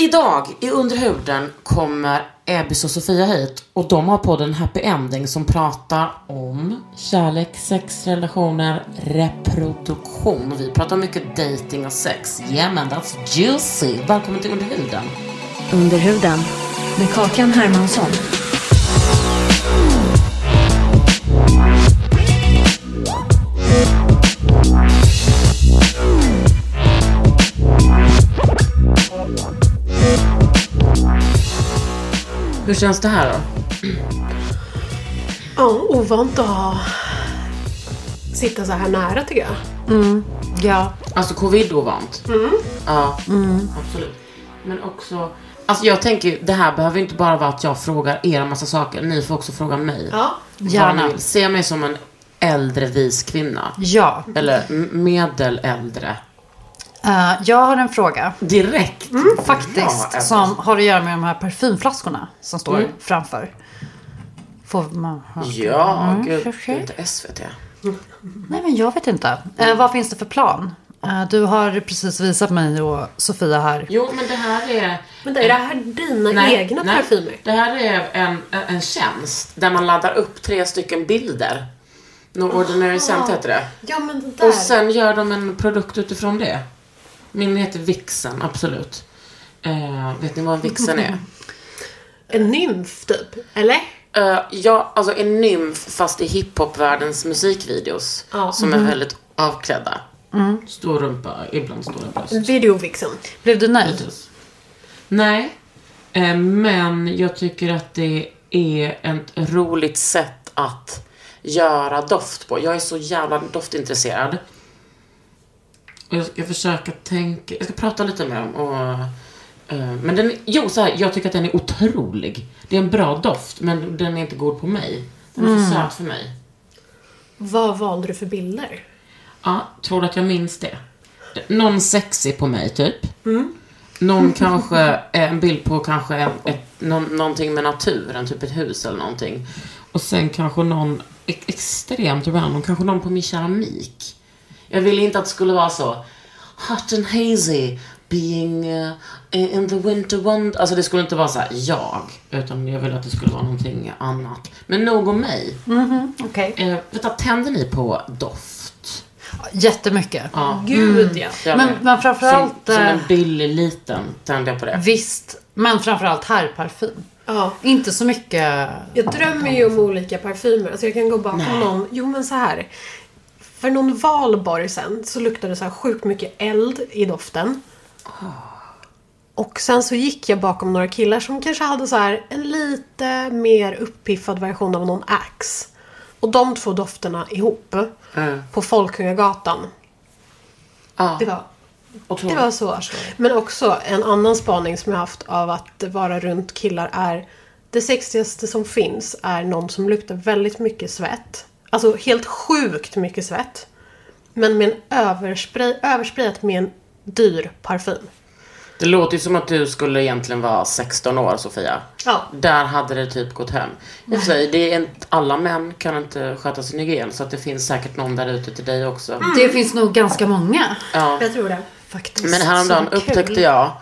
Idag i Underhuden kommer Ebbis och Sofia hit och de har podden Happy Ending som pratar om kärlek, sex, relationer, reproduktion. Vi pratar mycket dating och sex. Yeah man, that's juicy. Välkommen till Underhuden. Underhuden med Kakan Hermansson. Hur känns det här då? Ja, ovant att ha... sitta så här nära tycker jag. Ja. Alltså covid-ovant. Ja, absolut. Men också, alltså jag tänker det här behöver inte bara vara att jag frågar er en massa saker. Ni får också fråga mig. Ja. Gärna. Se mig som en äldre vis kvinna. Ja. Eller medeläldre. Eh, jag har en fråga. Direkt. Faktiskt. Ja, som har att göra med de här parfymflaskorna som står framför. Får man ha? Ja, gud. okej. Det är inte SVT. Nej men jag vet inte. Eh, vad finns det för plan? Eh, du har precis visat mig och Sofia här. Jo, men det här är... Men är det här dina egna parfymer? Det här är en, en tjänst där man laddar upp tre stycken bilder. No Ordinary Scent heter det. Ja men det där. Och sen gör de en produkt utifrån det. Min heter Vixen, absolut. Eh, vet ni vad en Vixen är? En nymf typ? Eller? Eh, ja, alltså en nymf fast i hiphopvärldens musikvideos. Ja. Som är väldigt avklädda. Stor rumpa, ibland stora bröst. Videovixen. Blev du nöjd? Precis. Nej, eh, men jag tycker att det är ett roligt sätt att göra doft på. Jag är så jävla doftintresserad. Jag ska försöka tänka, jag ska prata lite med dem och eh, men den, jo så här, jag tycker att den är otrolig. Det är en bra doft, men den är inte god på mig. Den är för söt för mig. Vad valde du för bilder? Ja, tror du att jag minns det? Någon sexig på mig, typ. Någon kanske, eh, en bild på kanske en, ett, någon, någonting med naturen, typ ett hus eller någonting. Och sen kanske någon ex- extremt random, kanske någon på min keramik. Jag ville inte att det skulle vara så hot and hazy, being uh, in the winter wonder. Alltså det skulle inte vara så här jag, utan jag ville att det skulle vara någonting annat. Men nog om mig. Okej. Eh, vänta, tänder ni på doft? Jättemycket. Ja. Gud ja. Jag Men, men framförallt... Som, som eh, en billig liten tände jag på det. Visst. Men framförallt herrparfym. ja. Inte så mycket... Jag drömmer ju om olika parfymer. Alltså jag kan gå bakom någon. Jo men så här. För någon valborg sen så luktade det så här sjukt mycket eld i doften. Och sen så gick jag bakom några killar som kanske hade så här en lite mer uppiffad version av någon Axe. Och de två dofterna ihop Mm. på Folkungagatan. Ja, Det var otroligt. Det var så. Men också en annan spaning som jag haft av att vara runt killar är det sexigaste som finns är någon som luktar väldigt mycket svett. Alltså helt sjukt mycket svett. Men med en överspray, översprayat med en dyr parfym. Det låter ju som att du skulle egentligen vara 16 år, Sofia. Ja. Där hade det typ gått hem. I och för sig, det är inte, alla män kan inte sköta sin hygien, så att det finns säkert någon där ute till dig också. Det finns nog ganska många. Ja. Jag tror det. Faktiskt. Men häromdagen upptäckte jag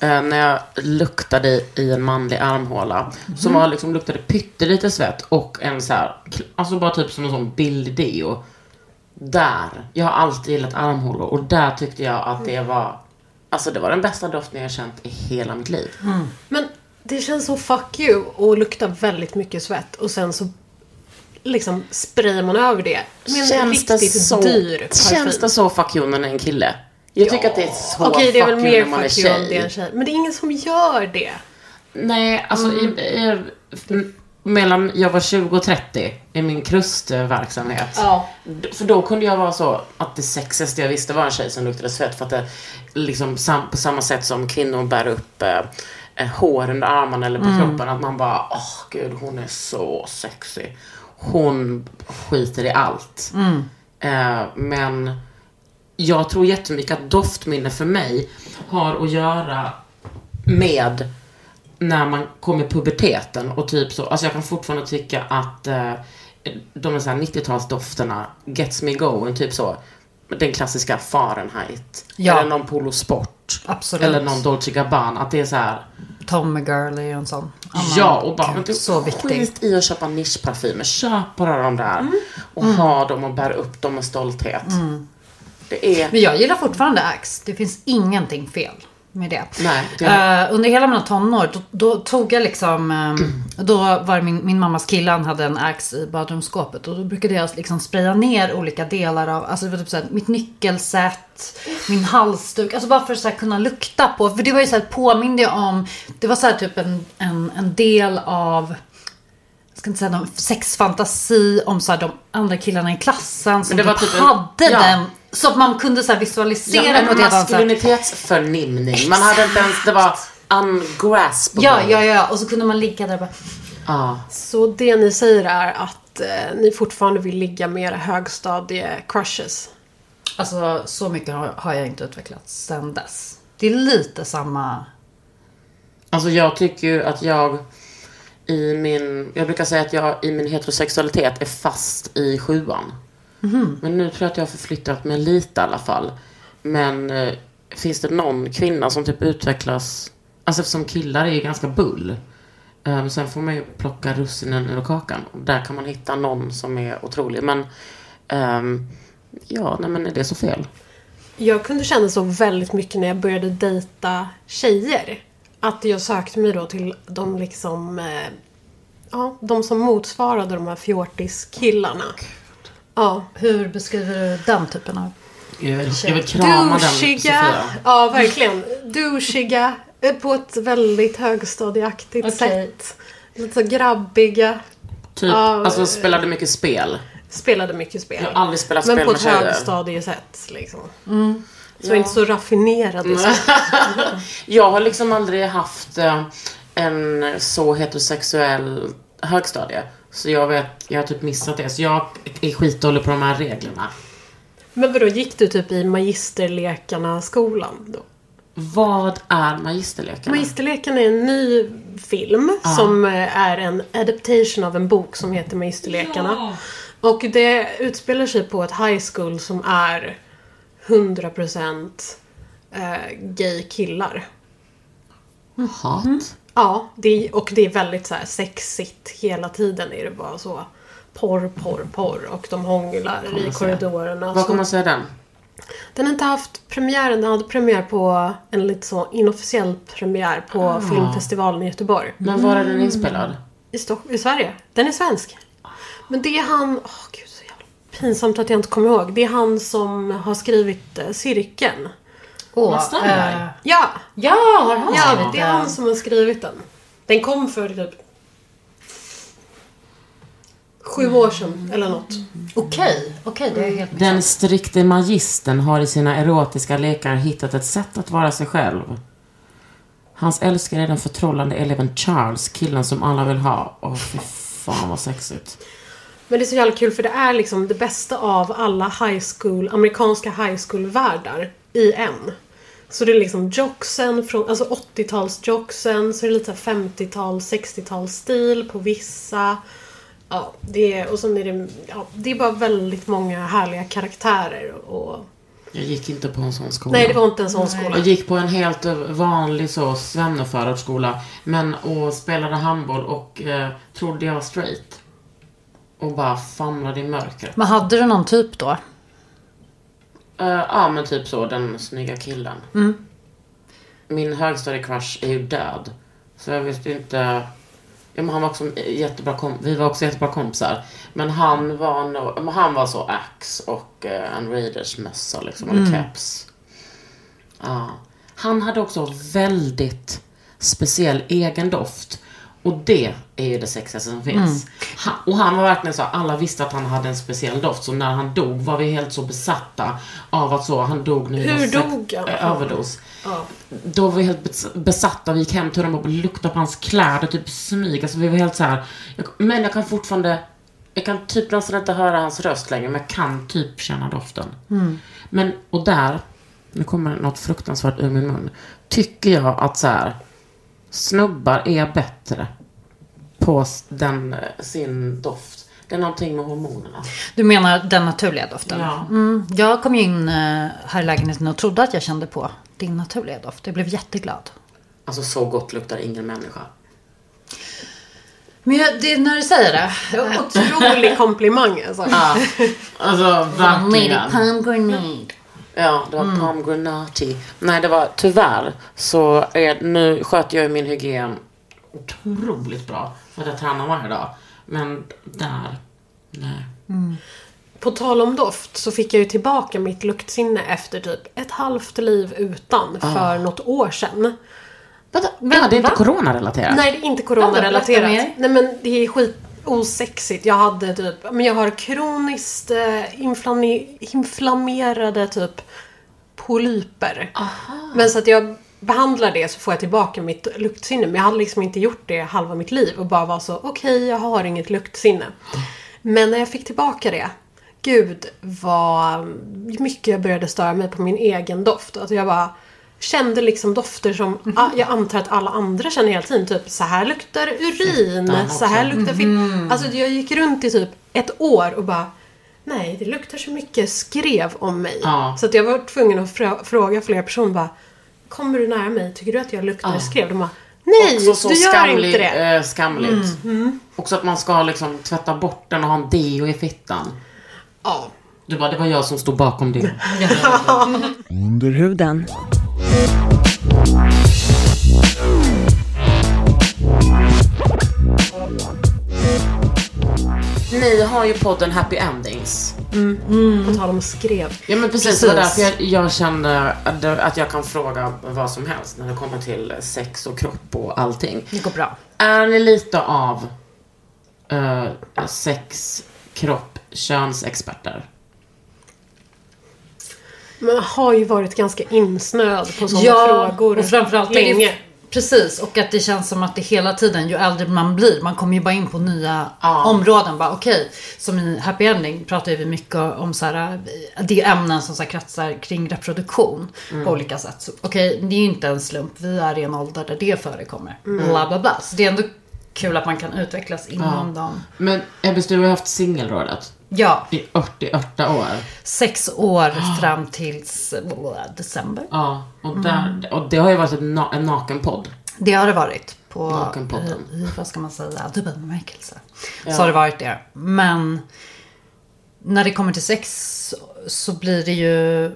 eh, när jag luktade i en manlig armhåla som var liksom luktade pyttelite svett och en så här, alltså bara typ som en sån billig deo. Där, jag har alltid gillat armhålor och där tyckte jag att det var Alltså det var den bästa doften jag känt i hela mitt liv. Men det känns så fuck you och luktar väldigt mycket svett och sen så liksom sprayar man över det med en Känns det riktigt så, dyr parfym. känns det så fuck you när det är en kille? Jag tycker att det är så Okej, det är väl mer när man är you om tjej. det är en tjej. Men det är ingen som gör det. Nej, alltså i, i, m- mellan jag var 20 och 30 i min krustverksamhet. Ja. För då kunde jag vara så att det sexigaste jag visste var en tjej som luktade svett. För att det liksom sam, på samma sätt som kvinnor bär upp eh, eh, hår under armarna eller på kroppen. Att man bara, åh gud hon är så sexy. Hon skiter i allt. Eh, men jag tror jättemycket att doftminne för mig har att göra med när man kommer i puberteten och typ så, alltså jag kan fortfarande tycka att eh, de här 90-talsdofterna gets me going, typ så. Den klassiska Fahrenheit. Ja. Eller någon Polo Sport. Absolut. Eller någon Dolce Gabbana. Att det är så här. Tommy Girl är en sån. annan Ja, och bara, men du, så viktig. skit i att köpa nischparfymer. Köp bara de där. Och ha dem och bär upp dem med stolthet. Det är... Men jag gillar fortfarande Axe. Det finns ingenting fel med det. Nej, det- Eh, under hela mina tonår, då, då tog jag liksom... eh, då var min, min mammas kille, han hade en Axe i badrumsskåpet. Och då brukade jag liksom spraya ner olika delar av, alltså det var typ såhär, mitt nyckelset, min halsduk. Alltså bara för att kunna lukta på. För det var ju såhär, påminde jag om, det var såhär typ en, en, en del av jag ska inte säga någon sexfantasi om så här, de andra killarna i klassen som typ typ en- hade ja. den. Så att man kunde så här, visualisera Ja, på en ett helt annat sätt. maskulinitetsförnimning. Man hade inte ens, det var ungraspable. Ja, ja, ja. Och så kunde man ligga där och bara... Ja. Så det ni säger är att eh, ni fortfarande vill ligga med era högstadie-crushes? Alltså så mycket har, har jag inte utvecklats sen dess. Det är lite samma... Alltså jag tycker ju att jag i min, jag brukar säga att jag i min heterosexualitet är fast i sjuan. Men nu tror jag att jag har förflyttat mig lite i alla fall. Men eh, finns det någon kvinna som typ utvecklas, alltså eftersom killar är ganska bull. Um, sen får man ju plocka russinen ur kakan. Och där kan man hitta någon som är otrolig. Men ehm, ja, nej men är det så fel? Jag kunde känna så väldigt mycket när jag började dejta tjejer. Att jag sökte mig då till de liksom... Eh, ja, de som motsvarade de här fjortiskillarna. Ja. Hur beskriver du den typen av... Jag vill, jag vill krama den Douchiga. Sofia. Ja, verkligen. Douchiga. På ett väldigt högstadieaktigt Okej. sätt. Lite så grabbiga. Typ, Ja, alltså spelade mycket spel. Spelade mycket spel. Jag har aldrig spelat Men spel på med ett tjejer. högstadiesätt liksom. Så inte så raffinerade. så. Jag har liksom aldrig haft eh, en så heterosexuell högstadie. Så jag vet, jag har typ missat det. Så jag är skitdålig på de här reglerna. Men vadå, gick du typ i Magisterlekarna-skolan då? Vad är Magisterlekarna? Magisterlekarna är en ny film som eh, är en adaptation av en bok som heter Magisterlekarna. Och det utspelar sig på ett high school som är 100% eh, gay killar. Hat? Ja, det, och det är väldigt så sexigt. Hela tiden är det bara så porr, porr, porr. Och de hånglar i korridorerna. Vad kommer man säga den? Den har inte haft premiären. Den hade premiär på en lite så inofficiell premiär på Ah. filmfestivalen i Göteborg. Men var är den inspelad? I, Stock- I Sverige. Den är svensk. Men det är han... Åh gud, så jävla pinsamt att jag inte kommer ihåg. Det är han som har skrivit eh, Cirkeln. Åh, Mats Strandberg? eh, Ja! ja, har han Ja, skrivit det är han som har skrivit den. Den kom för typ sju år sedan eller något. Okej, okej, det är helt Den strikte magistern har i sina erotiska lekar hittat ett sätt att vara sig själv. Hans älskare är den förtrollande eleven Charles, killen som alla vill ha. Åh, fy fan vad sexigt. Men det är så jävla kul för det är liksom det bästa av alla high school, amerikanska high school-världar i en. Så det är liksom jocksen från, alltså 80-tals jocksen, så är det lite så här 50-tals, 60-tals stil på vissa. Ja, det är, och sen är det, ja, det är bara väldigt många härliga karaktärer och... Jag gick inte på en sån skola. Nej, det var inte en sån skola. Jag gick på en helt vanlig så svenneförortsskola. Men och spelade handboll och eh, trodde jag var straight. Och bara famlade i mörkret. Men hade du någon typ då? Eh, ja men typ så, den snygga killen. min högstadiecrush är ju död. Så jag visste inte... Ja, men han var också jättebra kom, vi var också jättebra kompisar. Men han var men han var så ax och eh, en Raiders mössa liksom, eller keps. Ja. Han hade också väldigt speciell egen doft. Och det är ju det sexigaste som finns. Han, och han var verkligen så, alla visste att han hade en speciell doft. Så när han dog var vi helt så besatta av att så, han dog nu. Hur dog han? eh, Överdos. Ja. Då var vi helt bes- besatta. Vi gick hem till honom och luktade på hans kläder, typ smyg. Alltså vi var helt så här. Jag, men jag kan fortfarande, jag kan typ nästan inte höra hans röst längre, men jag kan typ känna doften. Men, och där, nu kommer något fruktansvärt ur min mun. Tycker jag att så här, snubbar är bättre på den, eh, sin doft. Det är någonting med hormonerna. Du menar den naturliga doften? Ja. Mm, jag kom ju in eh, här i lägenheten och trodde att jag kände på din naturliga doft. Jag blev jätteglad. Alltså så gott luktar ingen människa. Men jag, det är när du säger det. Otrolig komplimang alltså. Ja, alltså verkligen. pomegranate. Ja, det var pomegranati. Nej, det var tyvärr så är, nu sköter jag ju min hygien otroligt bra. För att jag tränar varje dag. Men där, nej. På tal om doft så fick jag ju tillbaka mitt luktsinne efter typ ett halvt liv utan för något år sedan. Vänta, ja, det är inte va? coronarelaterat? Nej, det är inte coronarelaterat. Nej men det är skit osexigt. Jag hade typ, men jag har kroniskt eh, inflammerade typ polyper. Men så att jag behandlar det så får jag tillbaka mitt luktsinne. Men jag hade liksom inte gjort det halva mitt liv och bara var så okej, jag har inget luktsinne. Men när jag fick tillbaka det, gud vad mycket jag började störa mig på min egen doft. Att jag bara kände liksom dofter som ah, jag antar att alla andra känner hela tiden. Typ så här luktar urin, så här luktar fitt. Alltså jag gick runt i typ ett år och bara Nej, det luktar så mycket skrev om mig. Ja. Så att jag var tvungen att frå- fråga flera personer bara Kommer du nära mig? Tycker du att jag luktar Ja. skrev? De bara Nej, Också så du gör skamlig, inte det. Eh, skamligt. Också att man ska liksom tvätta bort den och ha en deo i fittan. Ja. Du bara, det var jag som stod bakom det. Under huden. Ni har ju podden Happy Endings. På tal om skrev. Ja men precis, det var därför jag, jag kände att, jag kan fråga vad som helst när det kommer till sex och kropp och allting. Det går bra. Är ni lite av eh, sex, kropp, könsexperter? Man har ju varit ganska insnöad på sådana Ja, frågor och framförallt länge. Precis, och att det känns som att det hela tiden, ju äldre man blir, man kommer ju bara in på nya Ja. områden. Bara, okej, som i Happy Ending pratar vi mycket om så här, det är ämnen som så här kretsar kring reproduktion på olika sätt. Okej, det är ju inte en slump, vi är i en ålder där det förekommer. Bla bla bla. Så det är ändå kul att man kan utvecklas inom dem. Men Ebbes, du har haft singelrådet Ja, i 48 år. sex år fram tills december. Ja, och, där, och det har ju varit ett na- en nakenpodd. Det har det varit. På, Nakenpodden. i, vad ska man säga, dubbel bemärkelse. Så har det varit det. Men när det kommer till sex så blir det ju...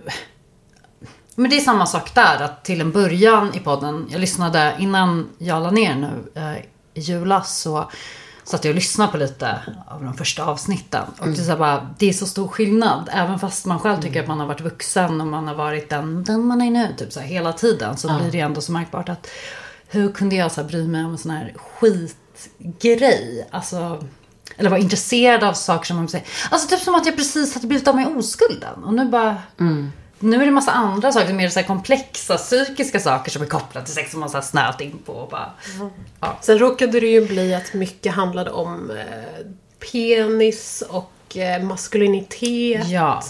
Men det är samma sak där. Att till en början i podden, jag lyssnade innan jag la ner nu eh, i julas så satt jag och lyssnade på lite av de första avsnitten. Och det, är så bara, det är så stor skillnad. Även fast man själv tycker att man har varit vuxen och man har varit den, den man är nu typ så här, hela tiden. Så blir det ändå så märkbart att hur kunde jag så här, bry mig om en sån här skitgrej? Alltså, eller vara intresserad av saker som man säger. Alltså typ som att jag precis hade blivit av med oskulden. Och nu bara... Nu är det massa andra saker, mer så här komplexa psykiska saker som är kopplade till sex som man så här snöat in på. Och bara, ja. Sen råkade det ju bli att mycket handlade om eh, penis och eh, maskulinitet. ja.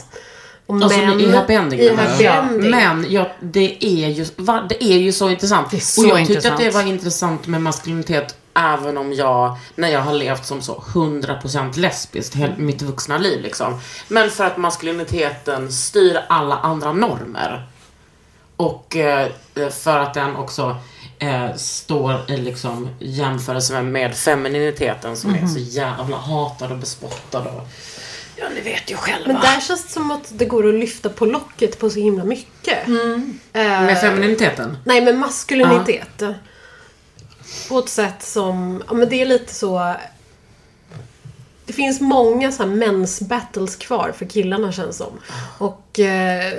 Och Alltså män. i happy ending I happy ending. Men ja, det, är ju, va, det är ju så intressant. Det är så och jag tyckte intressant. att det var intressant med maskulinitet även om jag, när jag har levt som så 100% lesbiskt hela mitt vuxna liv liksom. Men för att maskuliniteten styr alla andra normer. Och eh, för att den också eh, står i liksom jämförelse med, med femininiteten som är så jävla hatad och bespottad och Ja, ni vet ju själva. Men där känns det som att det går att lyfta på locket på så himla mycket. Mm. Eh, Med femininiteten? Nej, med maskulinitet. På ett sätt som, ja men det är lite så... Det finns många så här mens battles kvar för killarna känns som. Och eh,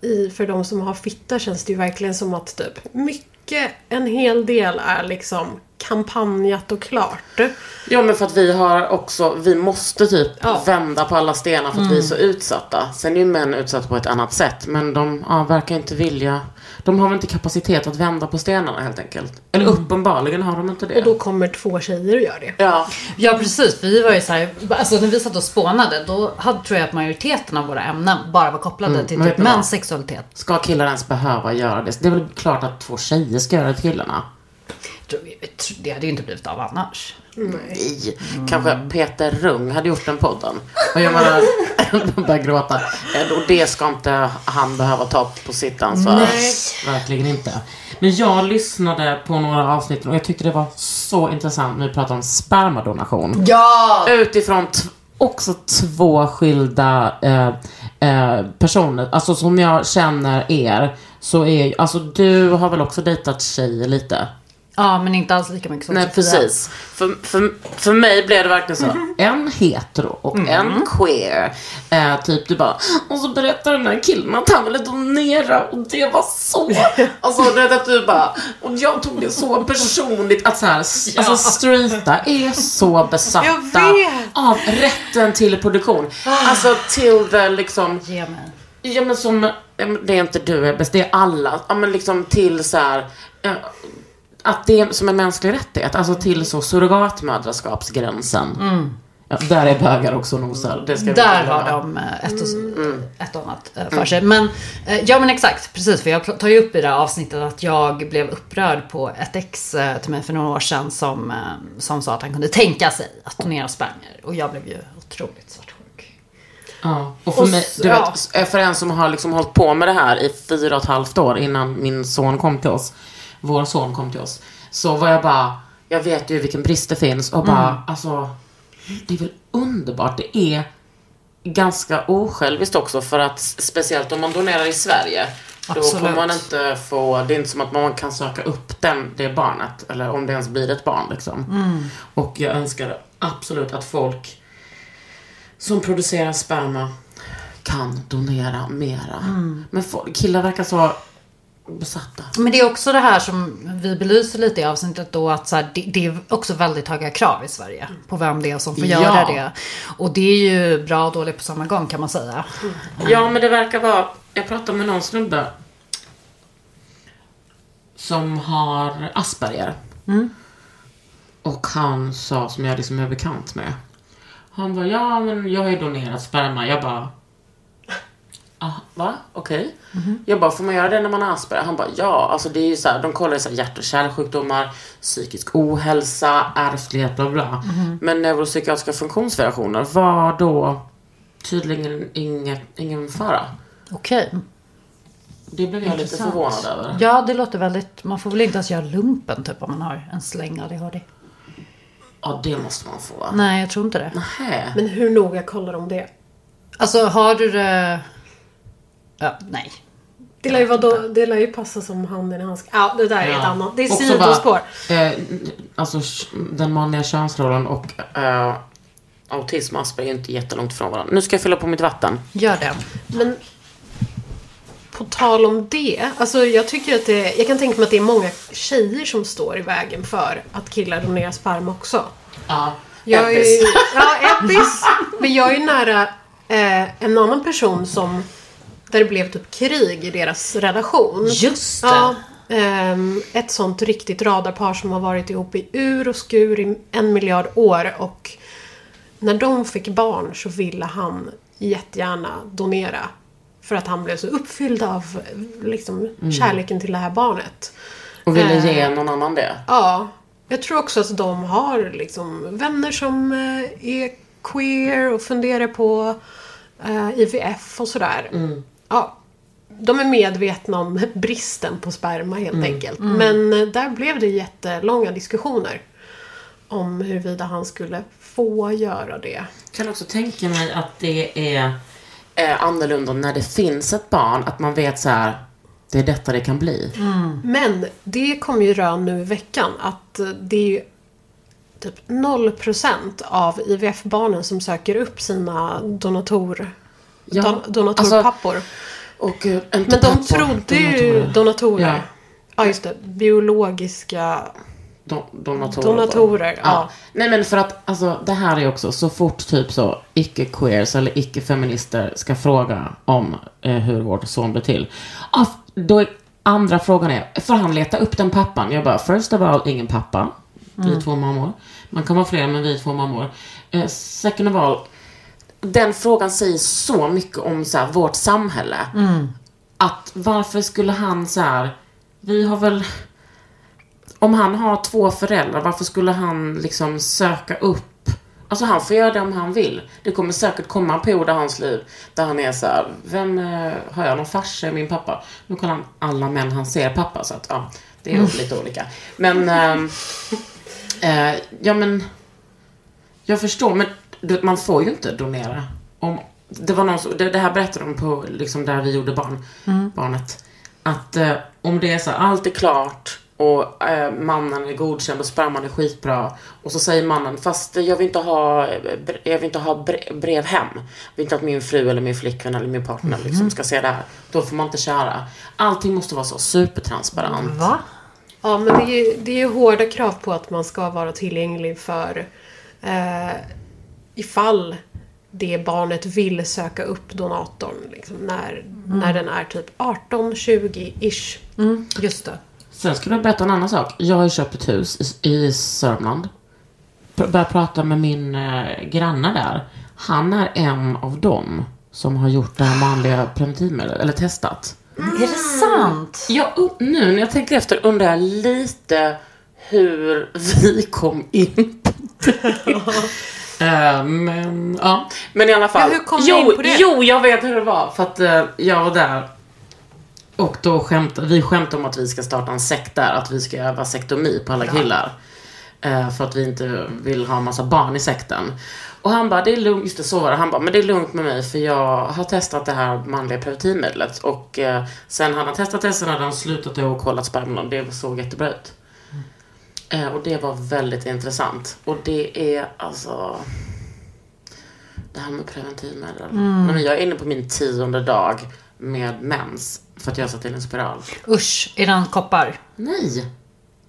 i, för de som har fitta känns det ju verkligen som att typ mycket, en hel del är liksom kampanjat och klart. Ja men för att vi har också, vi måste typ Ja. Mm. vända på alla stenar för att vi är så utsatta. Sen är ju män utsatta på ett annat sätt men de ja, verkar inte vilja, de har väl inte kapacitet att vända på stenarna helt enkelt. Eller uppenbarligen har de inte det. Mm. Och då kommer två tjejer och gör det. Ja, Ja precis, vi var ju så här, alltså när vi satt och spånade då hade, tror jag att majoriteten av våra ämnen bara var kopplade till men typ mäns sexualitet. ska killar ens behöva göra det? Det är väl klart att två tjejer ska göra det till killarna. Det hade ju inte blivit av annars. Nej. Kanske Peter Rung hade gjort den podden. Och jag menar, börjar gråta. Eh, Och det ska inte han behöva ta på sitt ansvar. Verkligen inte. Men jag lyssnade på några avsnitt och jag tyckte det var så intressant när vi pratade om spermadonation. Ja! Utifrån också två skilda eh, eh, personer. Alltså som jag känner er så är alltså du har väl också dejtat tjejer lite? Ja, men inte alls lika mycket som Nej, Sofia. precis. För, för, för mig blev det verkligen så. En hetero och en queer. Eh, typ du bara, och så berättar den här killen att han ville donera och det var så. Alltså du vet att du bara, och jag tog det så personligt att så här, s- alltså straighta är så besatta av rätten till produktion. Alltså till the liksom Ge mig. Ja men som, ja, det är inte du Ebbes, det är alla. Ja men liksom till så här. eh, Att det är som en mänsklig rättighet. Alltså till så surrogatmödraskapsgränsen. Ja, där är bögar också nosar. Där har de eh, ett och, ett och annat eh, för sig. Men, eh, ja men exakt, precis. För jag tar ju upp i det här avsnittet att jag blev upprörd på ett ex till mig för några år sedan som, som sa att han kunde tänka sig att donera spermier. Och jag blev ju otroligt svartsjuk. Ja. Och för Och mig, du ja. vet, för en som har liksom hållit på med det här i fyra och ett halvt år innan min son kom till oss. Vår son kom till oss. Så var jag bara, jag vet ju vilken brist det finns och bara, Mm. alltså. Det är väl underbart. Det är ganska osjälviskt också för att speciellt om man donerar i Sverige. Då Absolut. kommer man inte få, det är inte som att man kan söka upp den, det barnet. Eller om det ens blir ett barn liksom. Och jag önskar absolut att folk som producerar sperma kan donera mera. Men folk, killar verkar så besatta. Men det är också det här som vi belyser lite i avsnittet då att så här, det, det är också väldigt höga krav i Sverige på vem det är som får Ja. göra det. Och det är ju bra och dåligt på samma gång kan man säga. Ja, men det verkar vara... Jag pratade med någon snubbe som har Asperger. Och han sa, som jag liksom är bekant med. Han bara, ja men jag har ju donerat sperma. Jag bara, ah, va? Okej. Jag bara, får man göra det när man har Asperger? Han bara, ja. Alltså det är ju så här, de kollar ju så här hjärt och kärlsjukdomar, psykisk ohälsa, ärftlighet, bla bla. Men neuropsykiatriska funktionsvariationer var då tydligen inget, ingen fara. Okej. Det blev jag lite Intressant. förvånad över. Ja, det låter väldigt... Man får väl inte ens göra lumpen typ om man har en släng ADHD. Ja, det måste man få va? Nej, jag tror inte det. Nähä. Men hur noga kollar de det? Alltså, har du det... Ja, nej. Det lär ju, vara då, det lär ju passa som handen i handske. Ja, det där är Ja. ett annat. Det är Också sidospår. Eh, alltså den manliga könsrollen och eh, autism och Asperger är inte jättelångt från varandra. Nu ska jag fylla på mitt vatten. Gör det. Men på tal om det. Alltså jag tycker att det, jag kan tänka mig att det är många tjejer som står i vägen för att killar donerar sperma också. Ja. Jag är, Eppis. ja, Eppis. Men jag är ju nära eh, en annan person som där det blev typ krig i deras relation. Just det. Ja, ehm, ett sånt riktigt radarpar som har varit ihop i ur och skur i en miljard år och när de fick barn så ville han jättegärna donera. För att han blev så uppfylld av liksom, kärleken till det här barnet. Och ville Eh. ge någon annan det. Ja, jag tror också att de har liksom vänner som eh, är queer och funderar på eh, IVF och sådär. Ja, de är medvetna om bristen på sperma helt enkelt. Men eh, där blev det jättelånga diskussioner om huruvida han skulle få göra det. Jag kan också tänka mig att det är eh, annorlunda när det finns ett barn. Att man vet så här, det är detta det kan bli. Men det kom ju rön nu i veckan att eh, det är ju typ 0% av IVF-barnen som söker upp sina donator, Ja, don, donatorpappor. Och gud, inte Men de pappor, trodde ju donatorer. Ja. Ja. just det. Biologiska Don, donatorer. donatorer. Ja. Nej men för att, alltså det här är också så fort typ så icke-queers eller icke-feminister ska fråga om eh, hur vår son blir till. Ah, då är andra frågan är, får han leta upp den pappan? Jag bara, first of all, ingen pappa. Vi är två mammor. Man kan vara fler, men vi är två mammor. Eh, second of all, den frågan säger så mycket om så här, vårt samhälle. Att varför skulle han så här, vi har väl om han har två föräldrar, varför skulle han liksom söka upp Alltså han får göra det om han vill. Det kommer säkert komma en period i hans liv där han är så här, vem, eh, har jag någon farsa, min pappa? Nu kollar han alla män han ser pappa, så att ja, det är lite olika. Men, ehm, eh, ja men, jag förstår, men man får ju inte donera. Om, det var någon som, det, det här berättade de på, liksom där vi gjorde barn, barnet. Att eh, om det är så här, allt är klart och eh, mannen är godkänd och sperman är skitbra. Och så säger mannen, fast jag vill inte ha, eh, jag vill inte ha bre- brev hem. Jag vill inte att min fru eller min flickvän eller min partner liksom ska se det här. Då får man inte köra. Allting måste vara så supertransparent. Va? Ja, men det är, ju, det är ju hårda krav på att man ska vara tillgänglig för eh, ifall det barnet vill söka upp donatorn liksom, när, när den är typ 18-20-ish. Mm, just det. Sen skulle jag berätta en annan sak. Jag har ju köpt ett hus i, i Sörmland. Pr- Började prata med min eh, granne där. Han är en av dem som har gjort det här manliga preventivmedlet, eller testat. Är det sant? Jag, u- nu när jag tänker efter undrar jag lite hur vi kom in på det. Eh, men, ja. men i alla fall. Ja, hur kom jo, in på det? Jo, jag vet hur det var. För att eh, jag var där. Och då skämtade vi skämtade om att vi ska starta en sekt där. Att vi ska göra vasektomi på alla killar. Eh, för att vi inte vill ha en massa barn i sekten. Och han bara, det är lugnt, just det så var det. Han bara, men det är lugnt med mig för jag har testat det här manliga preventivmedlet. Och sen han har testat det, sen hade han slutat och kollat sperman och det såg jättebra ut. Eh, och det var väldigt intressant. Och det är alltså... Det här med preventivmedel. Nej, men jag är inne på min tionde dag med mens. För att jag satt in en spiral. Usch, är den koppar? Nej!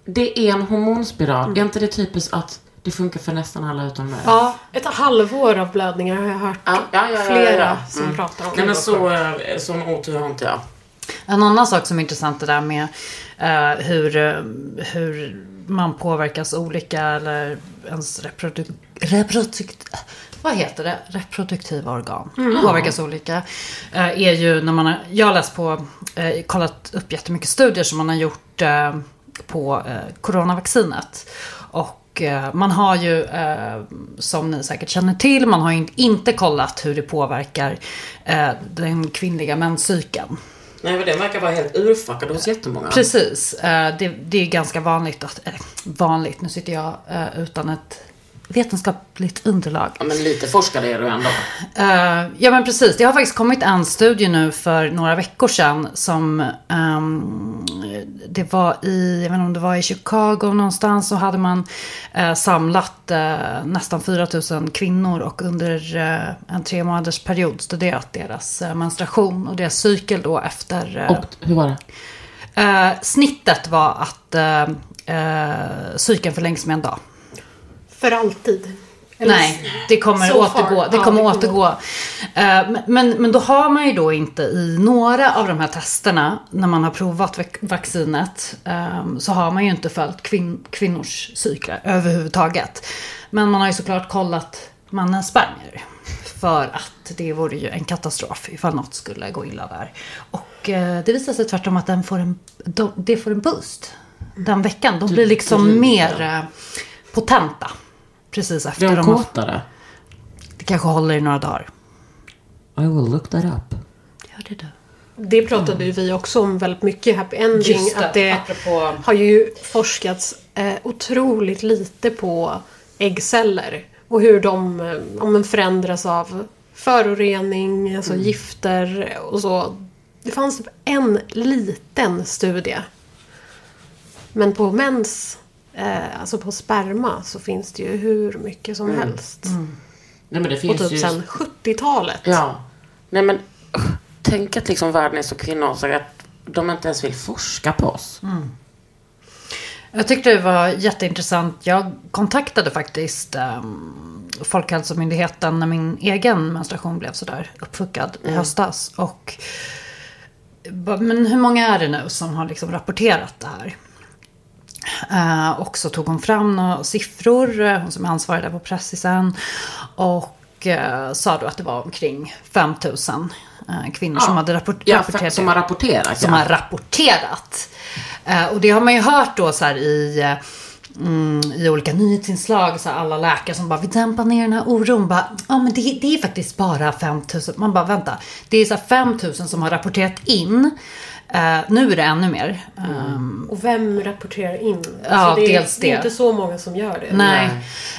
Det är en hormonspiral. Är inte det typiskt att det funkar för nästan alla utom mig? Ja, ett halvår av blödningar har jag hört Ja, ja, ja, flera ja. som Mm. pratar om. Nej men så, eh, sån otur har inte jag. En annan sak som är intressant det där med eh, hur, eh, hur man påverkas olika eller ens reproduk reprodukt vad heter det? Reproduktiva organ påverkas olika. eh, är ju när man har, jag har läst på, eh, kollat upp jättemycket studier som man har gjort eh, på coronavaccinet. Och man har ju, som ni säkert känner till, man har ju inte kollat hur det påverkar den kvinnliga menscykeln. Nej men den verkar vara helt urfuckad hos jättemånga. Precis. Eh, det, det är ganska vanligt att, vanligt, nu sitter jag eh, utan ett vetenskapligt underlag. Ja men lite forskare är du ändå. Eh, ja men precis, det har faktiskt kommit en studie nu för några veckor sedan som ehm, det var i, jag vet inte om det var i Chicago någonstans så hade man eh, samlat eh, nästan 4000 kvinnor och under en tre månaders period studerat deras menstruation och deras cykel då efter Och hur var det? Snittet var att cykeln förlängs med en dag. För alltid. Eller- Nej, det kommer So återgå. far. Det Ja, kommer det kommer- återgå. Eh, men, men då har man ju då inte i några av de här testerna, när man har provat vac- vaccinet, eh, så har man ju inte följt kvin- kvinnors cykler överhuvudtaget. Men man har ju såklart kollat mannens spermier. För att det vore ju en katastrof ifall något skulle gå illa där. Och eh, det visar sig tvärtom att den får en, de, det får en boost. Den veckan. De blir liksom driver. mer eh, potenta. Precis efter Blir de kåtare? det kanske håller i några dagar. I will look that up. Gör det du. Det pratade ju vi också om väldigt mycket, Happy Ending. Just det, att det apropå- har ju forskats eh, otroligt lite på äggceller. Och hur de eh, ja, men förändras av förorening, alltså gifter och så. Det fanns typ en liten studie. Men på mens, eh, alltså på sperma, så finns det ju hur mycket som helst. Nej, men det Och finns typ ju... sen 70-talet. Ja. Nej men, uh, tänk att liksom världen är så kvinnosak att de inte ens vill forska på oss. Jag tyckte det var jätteintressant. Jag kontaktade faktiskt um, Folkhälsomyndigheten när min egen menstruation blev sådär uppfuckad i höstas. Och men hur många är det nu som har liksom rapporterat det här? Eh, och så tog hon fram några siffror, eh, hon som är ansvarig där på Pressisen. Och eh, sa då att det var omkring 5000 uh, kvinnor som hade rapport- Ja, rapporterat. som har rapporterat. som ja. har rapporterat. Eh, och det har man ju hört då så här i, mm, i olika nyhetsinslag. Så alla läkare som bara, vi dämpar ner den här oron. Bara, ja men det, det är faktiskt bara 5000. Man bara, vänta. Det är så här 5000 som har rapporterat in. Eh, nu är det ännu mer. Ehm, Och vem rapporterar in? Alltså Ja, det, är, dels det är det. inte så många som gör det. Nej.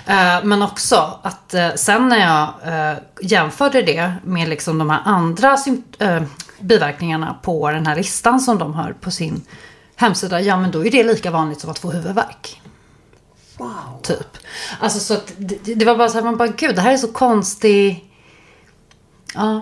Eh, men också att eh, sen när jag eh, jämförde det med liksom de här andra eh, biverkningarna på den här listan som de har på sin hemsida. Ja men då är det lika vanligt som att få huvudvärk. Wow. Typ. Alltså så att det, det var bara så här, man bara gud det här är så konstigt. Ja.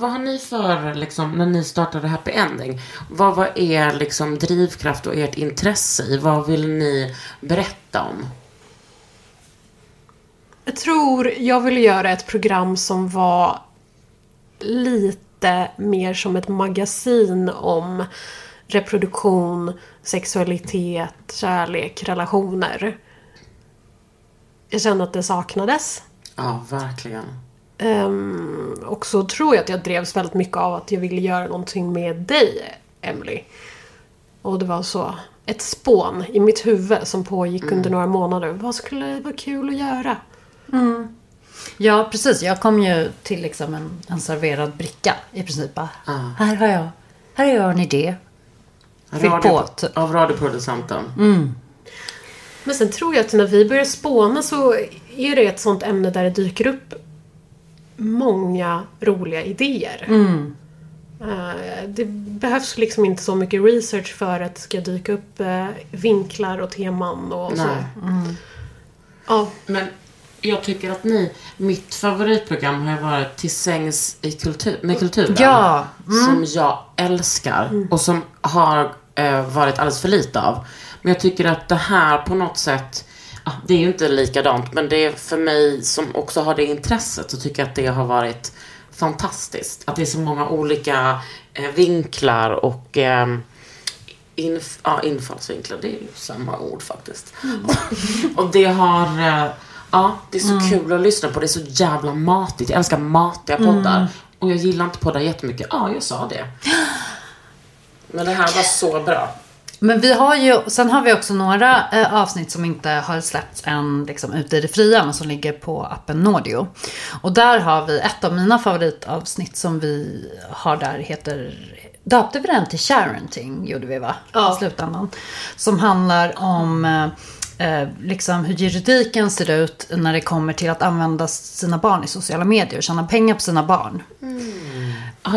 Vad har ni för, liksom, när ni startade Happy Ending, vad var er liksom, drivkraft och ert intresse i? Vad vill ni berätta om? Jag tror jag ville göra ett program som var lite mer som ett magasin om reproduktion, sexualitet, kärlek, relationer. Jag kände att det saknades. Ja, verkligen. Ehm, och så tror jag att jag drevs väldigt mycket av att jag ville göra någonting med dig, Emily. Och det var så ett spån i mitt huvud som pågick under några månader. Vad skulle vara kul att göra? Ja, precis. Jag kom ju till liksom en, en serverad bricka i princip. Bara, Här har jag, här har jag en idé. Fyll på, typ. Av radioproducenten. Men sen tror jag att när vi börjar spåna så är det ett sånt ämne där det dyker upp många roliga idéer. Eh, Det behövs liksom inte så mycket research för att det ska dyka upp eh, vinklar och teman och så. Nej. Ja, Men jag tycker att ni, mitt favoritprogram har varit Till sängs i kultur, med kulturen. Ja, Som jag älskar och som har eh, varit alldeles för lite av. Men jag tycker att det här på något sätt, det är ju inte likadant, men det är för mig som också har det intresset så tycker jag att det har varit fantastiskt. Att det är så många olika eh, vinklar och eh, Inf ja, infallsvinklar, det är ju samma ord faktiskt. och det har, eh, ja, det är så kul att lyssna på. Det är så jävla matigt. Jag älskar matiga poddar. Och jag gillar inte poddar jättemycket. Ja, jag sa det. Men det här var så bra. Men vi har ju, sen har vi också några eh, avsnitt som inte har släppts än liksom, ute i det fria, men som ligger på appen Nordio. Och där har vi ett av mina favoritavsnitt som vi har där, heter döpte vi den till Sharenting, gjorde vi va? Ja. I slutändan. Som handlar om eh, eh, liksom hur juridiken ser ut när det kommer till att använda sina barn i sociala medier och tjäna pengar på sina barn.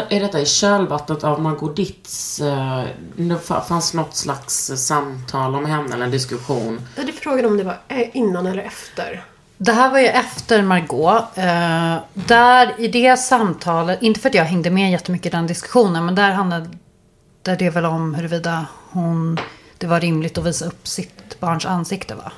Är detta i kölvattnet av Margot Ditts... Eh, det fa- fanns något slags samtal om henne, eller en diskussion. Det är frågan om det var eh, innan eller efter. Det här var ju efter Margot. Eh, där i det samtalet, inte för att jag hängde med jättemycket i den diskussionen, men där handlade där det väl om huruvida hon, det var rimligt att visa upp sitt barns ansikte va?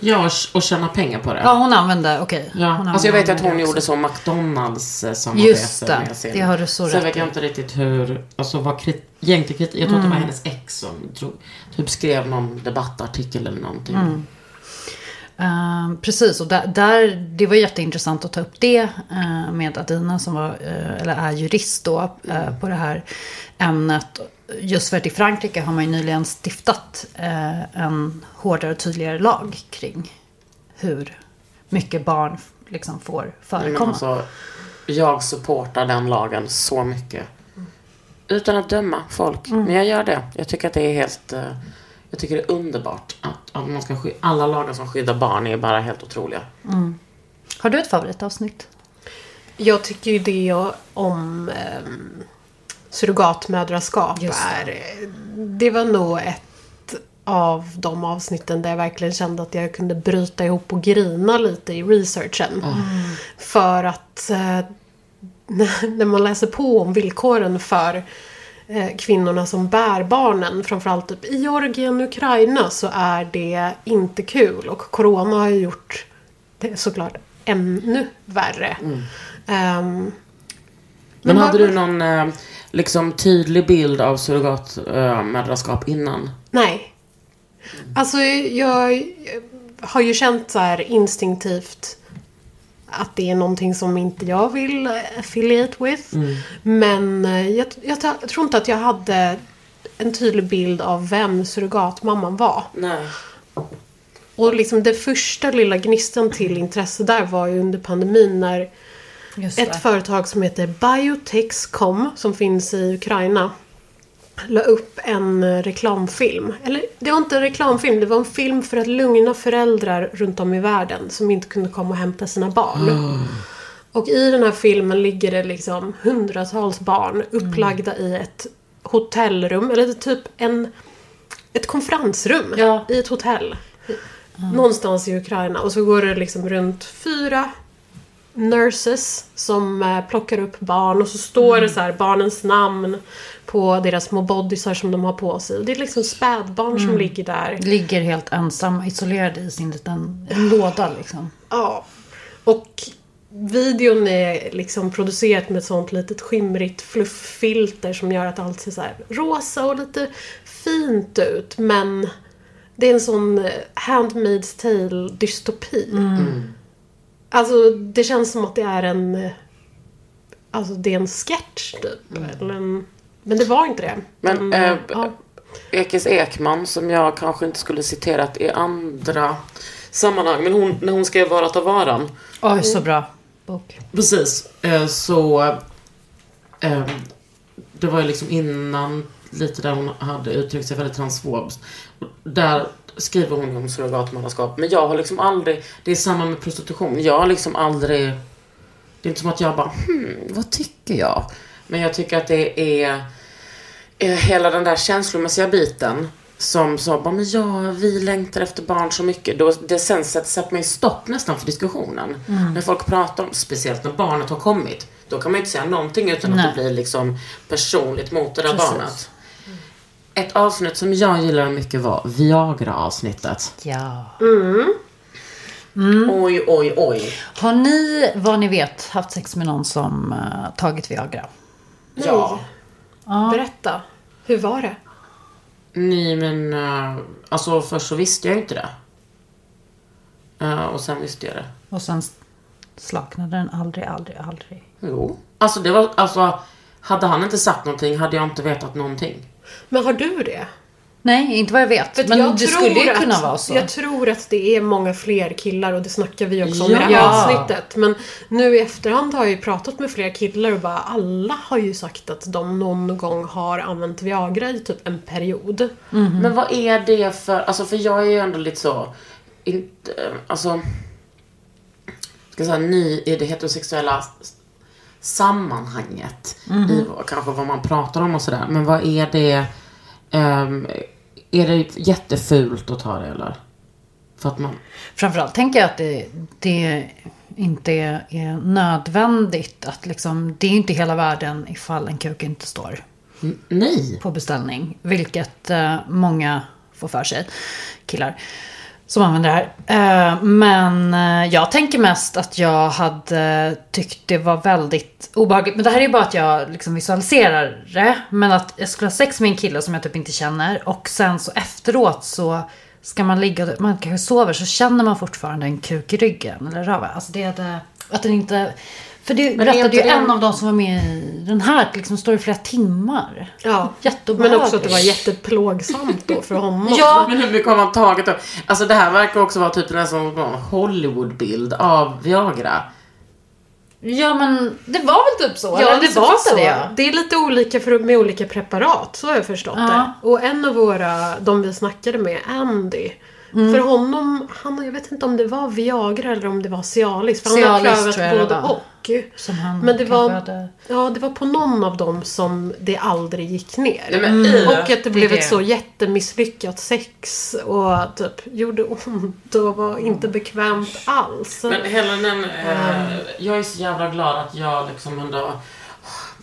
Ja, och tjäna pengar på det. Ja, hon använde, okej. Ja, hon alltså jag vet att hon gjorde så McDonalds eh, samarbete Just det, med sin. det har du så Sen vet jag inte riktigt hur, alltså vad krit, egentligen kritik, jag tror att det var Mm. hennes ex som tro, typ skrev någon debattartikel eller någonting. Mm. Eh, precis, och där, där, det var jätteintressant att ta upp det eh, med Adina som var, eh, eller är jurist då eh, på det här ämnet. Just för att i Frankrike har man ju nyligen stiftat eh, en hårdare och tydligare lag kring hur mycket barn liksom får förekomma. alltså, jag supportar den lagen så mycket. Utan att döma folk. Mm. Men jag gör det. Jag tycker att det är helt... eh, Jag tycker det är underbart att, att man ska skydda, alla lagar som skyddar barn är bara helt otroliga. Mm. Har du ett favoritavsnitt? Jag tycker ju det om um, surrogatmödraskap är... Det var nog ett av de avsnitten där jag verkligen kände att jag kunde bryta ihop och grina lite i researchen. För att eh, när man läser på om villkoren för eh, kvinnorna som bär barnen, framförallt typ i Georgien och Ukraina, så är det inte kul. Och Corona har ju gjort det såklart ännu värre. Ehm, Men hade du någon eh, liksom tydlig bild av surrogatmödraskap innan? Nej. Alltså jag har ju känt så här instinktivt att det är någonting som inte jag vill affiliate with. Men eh, jag, jag, jag tror inte att jag hade en tydlig bild av vem surrogatmamman var. Nej. Och liksom det första lilla gnistan till intresse där var ju under pandemin när Just ett det. företag som heter Biotexcom som finns i Ukraina la upp en reklamfilm. Eller det var inte en reklamfilm, det var en film för att lugna föräldrar runt om i världen som inte kunde komma och hämta sina barn. Och i den här filmen ligger det liksom hundratals barn upplagda i ett hotellrum, eller det är typ en, ett konferensrum Ja. i ett hotell. Någonstans i Ukraina. Och så går det liksom runt fyra nurses som eh, plockar upp barn och så står det så här barnens namn på deras små bodysar som de har på sig. Och det är liksom spädbarn som ligger där. Ligger helt ensam, isolerad i sin liten låda liksom. Ja. Och videon är liksom producerat med ett sånt litet skimrigt flufffilter som gör att allt ser så här rosa och lite fint ut. Men det är en sån eh, Handmaid's Tale dystopi. Alltså det känns som att det är en eh, Alltså det är en sketch typ. Eller en, men det var inte det. Men Mm, eh, ja. Ekis Ekman, som jag kanske inte skulle citerat i andra sammanhang, men hon, när hon skrev Varat av varan, Oj, så bra bok. Precis. Eh, Så... Eh, det var ju liksom innan lite där hon hade uttryckt sig väldigt transfobskt. Och Där skriver hon om surrogatmödraskap. Men jag har liksom aldrig... Det är samma med prostitution. Jag har liksom aldrig... Det är inte som att jag bara, hmm, vad tycker jag? Men jag tycker att det är... eh, Hela den där känslomässiga biten som sa bara, men ja, vi längtar efter barn så mycket. Då, det sen sätter ju stopp nästan för diskussionen. När folk pratar om, speciellt när barnet har kommit, då kan man ju inte säga någonting utan Nej. att det blir liksom personligt mot det där Precis. barnet. Ett avsnitt som jag gillar mycket var Viagra-avsnittet. Ja. Oj, oj, oj. Har ni, vad ni vet, haft sex med någon som eh, tagit Viagra? Ja. Berätta. Hur var det? Nej men, eh, alltså först så visste jag inte det. Eh, och sen visste jag det. Och sen slaknade den aldrig, aldrig, aldrig. Jo. Alltså det var, alltså, hade han inte sagt någonting hade jag inte vetat någonting. Men har du det? Nej, inte vad jag vet. För men jag det tror skulle ju att, kunna vara så. Jag tror att det är många fler killar och det snackar vi också om Ja. i det här avsnittet. Men nu i efterhand har jag ju pratat med flera killar och bara alla har ju sagt att de någon gång har använt Viagra i typ en period. Men vad är det för, alltså för jag är ju ändå lite så, inte, alltså, ska jag säga ny i det heterosexuella sammanhanget. I vad- kanske vad man pratar om och sådär. Men vad är det, ehm, är det jättefult att ta det eller? För att man, Framförallt tänker jag att det, det inte är nödvändigt att liksom, det är inte hela världen ifall en kuk inte står n- nej. på beställning. Vilket eh, många får för sig, killar som använder det här. Eh, men eh, jag tänker mest att jag hade tyckt det var väldigt obehagligt. Men det här är bara att jag liksom visualiserar det. Men att jag skulle ha sex med en kille som jag typ inte känner. Och sen så efteråt så ska man ligga och man kanske sover så känner man fortfarande en kuk i ryggen. Eller röva. Alltså det är det, att den inte... För det är berättade ju det- en av de som var med i den här. att Liksom står i flera timmar. Ja. Jätteobehagligt. Men också att det var jätteplågsamt då för honom. Ja, Men hur mycket har man tagit då? Alltså det här verkar också vara typ en Hollywoodbild av Viagra. Ja men det var väl typ så? Ja, det Så var fattade så. Jag. Det är lite olika för, med olika preparat, så har jag förstått Ja. det. Och en av våra, de vi snackade med, Andy. Mm. För honom, han, jag vet inte om det var Viagra eller om det var Cialis. För han har Cialis prövat tror jag det både var. och. Som han Men det var, hade- ja, det var på någon av dem som det aldrig gick ner. Nej, men i- Och att det blev det. ett så jättemisslyckat sex och typ gjorde ont och var inte bekvämt alls. Men hela den, eh, jag är så jävla glad att jag liksom ändå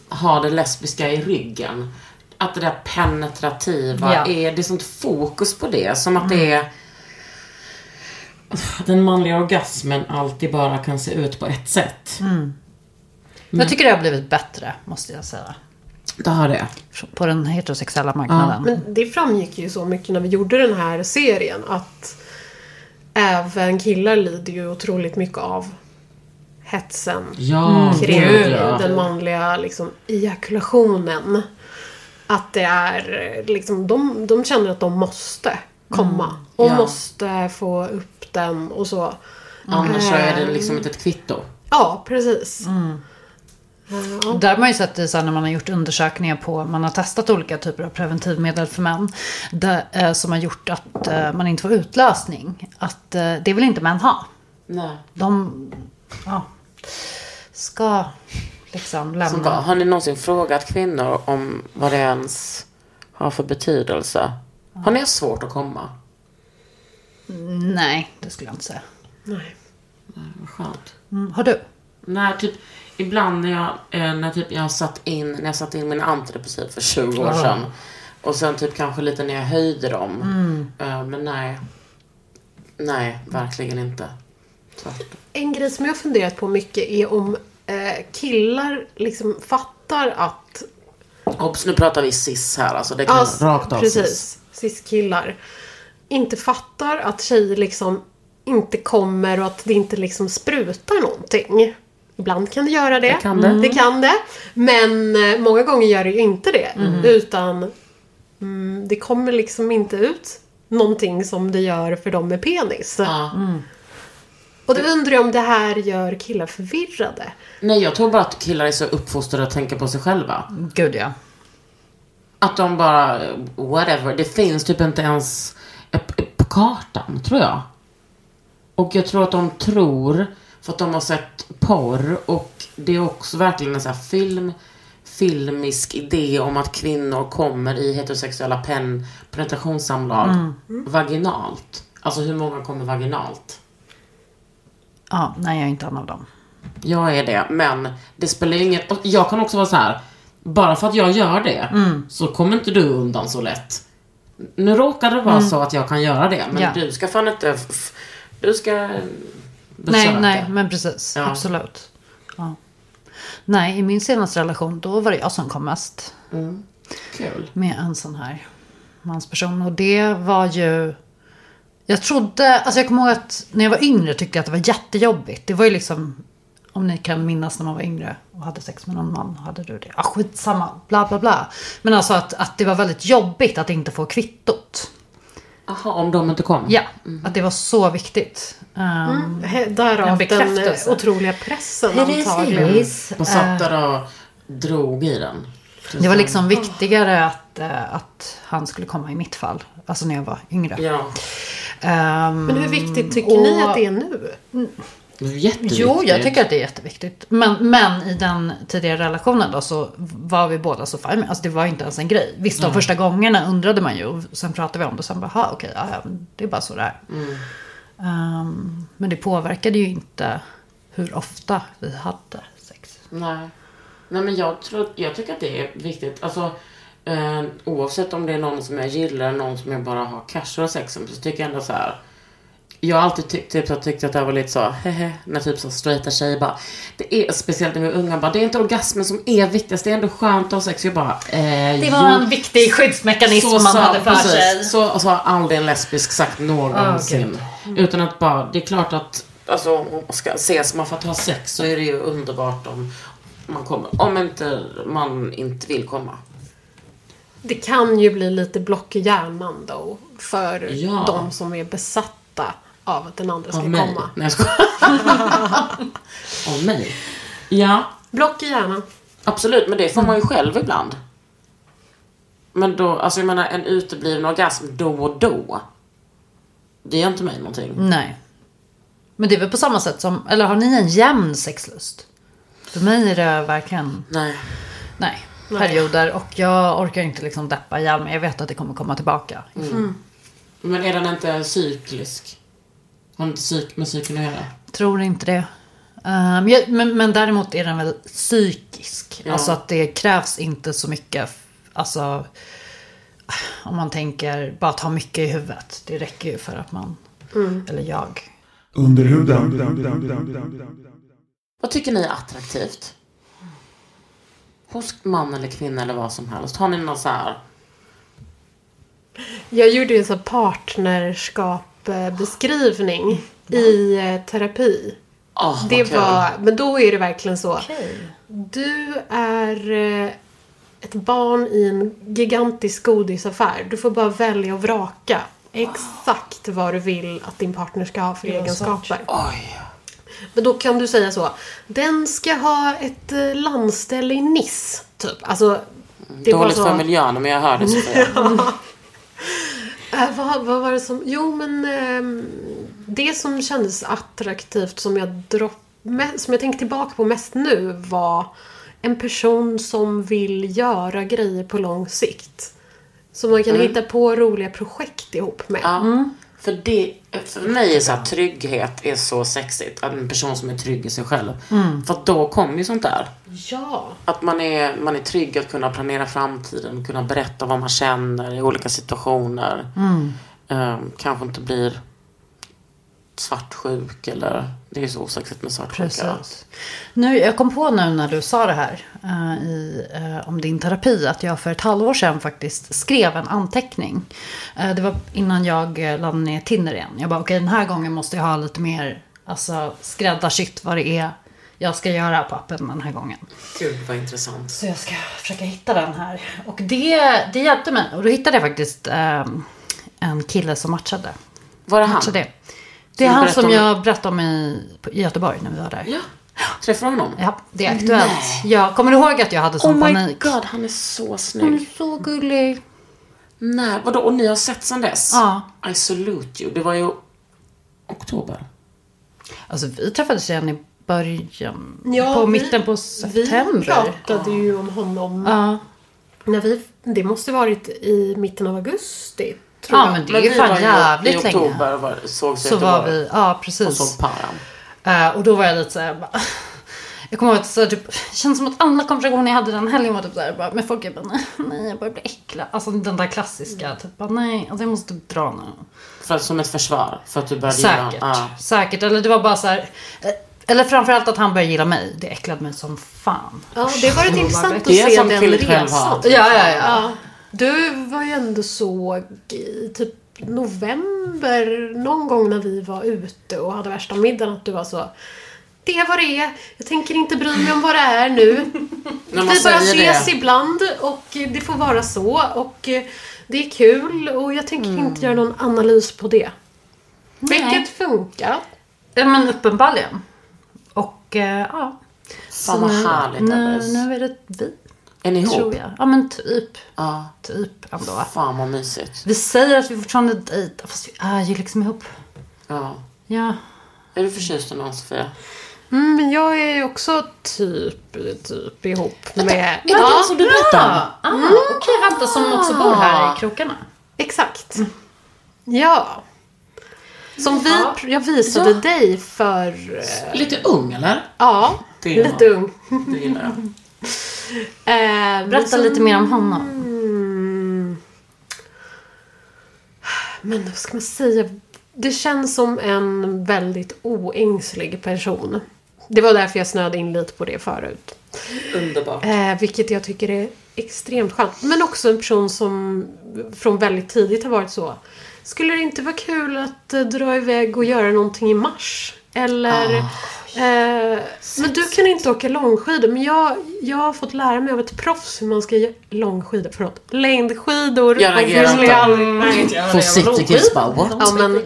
har det lesbiska i ryggen. Att det där penetrativa Ja. är, det är sånt fokus på det. Som att det är den manliga orgasmen alltid bara kan se ut på ett sätt. Jag tycker det har blivit bättre, måste jag säga. Det har det. På den heterosexuella marknaden. Men det framgick ju så mycket när vi gjorde den här serien att även killar lider ju otroligt mycket av hetsen Ja, kring ja. den manliga liksom, ejakulationen. Att det är liksom, de, de känner att de måste komma. Och Ja. måste få upp den och så. Annars så är det liksom inte ett kvitto. Ja, precis. Ja. Där har man ju sett det så här när man har gjort undersökningar på, man har testat olika typer av preventivmedel för män. Där, eh, som har gjort att eh, man inte får utlösning. Att eh, det vill inte män ha. Nej. De ja, ska liksom lämna. Bara, har ni någonsin frågat kvinnor om vad det ens har för betydelse? Har ni haft svårt att komma? Nej, det skulle jag inte säga. Nej. Vad skönt. Mm, har du? När typ, ibland när jag, eh, när typ jag satt in, när jag satte in mina antidepressiv för 20 år sedan. Och sen typ kanske lite när jag höjde dem. Eh, men nej. Nej, verkligen inte. Tvärtom. En grej som jag funderat på mycket är om eh, killar liksom fattar att Obs, nu pratar vi cis här alltså. Det kan Ja, rakt av cis. precis. Cis-killar. Inte fattar att tjejer liksom inte kommer och att det inte liksom sprutar någonting. Ibland kan det göra det. Det kan det. Det kan det. Men eh, många gånger gör det ju inte det. Utan mm, det kommer liksom inte ut någonting som det gör för dem med penis. Ja. Och då undrar jag om det här gör killar förvirrade. Nej, jag tror bara att killar är så uppfostrade att tänka på sig själva. Gud ja. Att de bara, whatever. Det finns typ inte ens kartan, tror jag. Och jag tror att de tror, för att de har sett porr och det är också verkligen en sån här film, filmisk idé om att kvinnor kommer i heterosexuella pen, penetrationssamlag vaginalt. Alltså hur många kommer vaginalt? Ja, nej jag är inte en av dem. Jag är det, men det spelar inget... Jag kan också vara så här. Bara för att jag gör det, så kommer inte du undan så lätt. Nu råkar det vara så att jag kan göra det, men Ja. du ska fan inte... Du ska Nej, besöka. nej, men precis. Ja. Absolut. Ja. Nej, i min senaste relation då var det jag som kom mest Kul. med en sån här mansperson. Och det var ju... Jag trodde, alltså jag kommer ihåg att när jag var yngre tyckte jag att det var jättejobbigt. Det var ju liksom om ni kan minnas när man var yngre och hade sex med någon man. Hade du det? Ja, skitsamma. Bla bla bla. Men alltså att, att det var väldigt jobbigt att inte få kvittot. Jaha, om de inte kom? Ja, att det var så viktigt. Um, En Därav den eh, otroliga pressen antagligen. Precis. De satt där och drog i den. Det var liksom viktigare att, eh, att han skulle komma i mitt fall. Alltså när jag var yngre. Ja. Ehm, Men hur viktigt tycker ni och- att det är nu? Jätteviktigt. Jo, jag tycker att det är jätteviktigt. Men, men i den tidigare relationen då så var vi båda så fine med. Alltså det var inte ens en grej. Visst, de första gångerna undrade man ju. Sen pratade vi om det och sen bara, "Ha, okej, ja, ja, det är bara så det är. Ehm, men det påverkade ju inte hur ofta vi hade sex. Nej. Nej men jag, tror, jag tycker att det är viktigt. Alltså, eh, oavsett om det är någon som jag gillar eller någon som jag bara har casual sex med så tycker jag ändå så här. Jag har alltid tyckt, typ, så tyckt att det var lite så, hehe, när typ så straighta tjejer bara, det är speciellt när vi är unga, bara, det är inte orgasmen som är viktigast, det är ändå skönt att ha sex. Jag bara, eh, Det var en viktig skyddsmekanism man hade för sig. Så, så har aldrig en lesbisk sagt någonsin. Utan att bara, det är klart att, alltså om man ska ses man för att ha sex så är det ju underbart om man kommer. Om inte man inte vill komma. Det kan ju bli lite block i hjärnan då. För Ja. de som är besatta av att den andra ska mig. komma. Nej jag skojar. Av mig. Ja, Block i hjärnan. absolut. Men det får man ju själv ibland. Men då, alltså jag menar en utebliven orgasm då och då. Det gör inte mig någonting. Nej. Men det är väl på samma sätt som, eller har ni en jämn sexlust? För mig är det verkligen, Nej. nej, perioder. Och jag orkar inte liksom deppa ihjäl mig. Jag vet att det kommer komma tillbaka. Men är den inte cyklisk? Har inte psyk med cykeln att göra? Tror inte det. Ehm, jag- men, men däremot är den väl psykisk. Ja. Alltså att det krävs inte så mycket. Alltså, om man tänker bara att ha mycket i huvudet. Det räcker ju för att man, eller jag. Under huden. Vad tycker ni är attraktivt? Hos man eller kvinna eller vad som helst. Har ni någon så här... Jag gjorde ju en sån partnerskapsbeskrivning i eh, terapi. Vad Det kul. var, men då är det verkligen så. Du är eh, ett barn i en gigantisk godisaffär. Du får bara välja och vraka exakt vad du vill att din partner ska ha för egenskaper. Oj. Men då kan du säga så. Den ska ha ett eh, landställe i Nice. Typ. Alltså, det var Dåligt så... för miljön men jag hörde Sofia. Äh, vad, vad var det som... Jo, men ehm, det som kändes attraktivt som jag, dropp, som jag tänker tillbaka på mest nu var en person som vill göra grejer på lång sikt. Som man kan hitta på roliga projekt ihop med. Ja. För, det, för mig är så här, trygghet är så sexigt. Att en person som är trygg i sig själv. För att då kommer ju sånt där. Ja. Att man är, man är trygg att kunna planera framtiden. Kunna berätta vad man känner i olika situationer. Ehm, kanske inte blir svartsjuk eller... Det är så osexigt med svartsjuka. Nu, jag kom på nu när du sa det här eh, i, eh, om din terapi att jag för ett halvår sedan faktiskt skrev en anteckning. Eh, det var innan jag eh, laddade ner Tinder igen. Jag bara okej den här gången måste jag ha lite mer alltså, skräddarsytt vad det är jag ska göra på appen den här gången. Gud vad intressant. Så jag ska försöka hitta den här. Och det, det hjälpte mig. Och då hittade jag faktiskt eh, en kille som matchade. Var det han? matchade det. Är han som om- jag berättade om i, Göteborg när vi var där. Ja. Träffade honom? Ja, det är aktuellt. Jag kommer du ihåg att jag hade sån Oh my panik? god, han är så Han är snygg. så gullig. Nej, vadå? Och ni har sett sen dess? Ja. I salute you. Det var ju oktober. Alltså vi träffades igen i början. Ja, på vi- mitten på Vi september. pratade ju om honom. Ja. När vi, det måste varit i mitten av augusti. Tror ja, jag. men det är ju fan jävligt I oktober länge. var, såg Så var vi, ja precis. Och såg Param. Eh, och då var jag lite såhär bara... Jag kommer ihåg att så här, typ, det känns som att alla konversationer jag hade den helgen var typ såhär bara, med folk jag bara nej, nej jag börjar bli äcklad. Alltså den där klassiska typ bara nej, alltså jag måste typ dra nu. För, som ett försvar. För att du började Säkert, gilla... Ja. säkert. Eller det var bara så här. eh, Eller framförallt att han började gilla mig. Det äcklade mig som fan. Ja, det har varit intressant att Det är se som den resan. Ja, ja, ja. Ja. Du var ju ändå så i typ november, någon gång när vi var ute och hade värsta middagen, att du var så det är vad det är. Jag tänker inte bry mig om vad det är nu. Vi bara ses det. ibland och det får vara så. Och det är kul och jag tänker Mm. inte göra någon analys på det. Nej. Vilket funkar. Ja men uppenbarligen. Och eh, ja. Fan vad härligt nu, nu är det vi. Är ni ihop? Tror jag. Ja men typ. Ja. Typ ändå. Fan vad mysigt. Vi säger att vi fortfarande dejtar fast vi är ju liksom ihop. Ja. Ja. Är du förtjust i någon Sofia? Mm, men jag är ju också typ, typ ihop med... Är det den som du berättade? Ah, Okej, vänta som också bor här i krokarna. Exakt. Ja. Som vi, jag visade Ja. dig för... eh, Lite ung eller? Ja, lite ung. Det gillar jag. Eh, Berätta som- lite mer om honom. Mm. Men vad ska man säga? Det känns som en väldigt oängslig person. Det var därför jag snöade in lite på det förut. Underbart. Eh, vilket jag tycker är extremt skönt. Men också en person som från väldigt tidigt har varit så. Skulle det inte vara kul att eh, dra iväg och göra någonting i mars? Eller... eh, men du kan inte åka långskidor. Men jag, jag har fått lära mig av ett proffs hur man ska göra långskidor. Förlåt. Längdskidor. Jag reagerar Obviously inte. Försiktig kiss bara, what? Ja, men,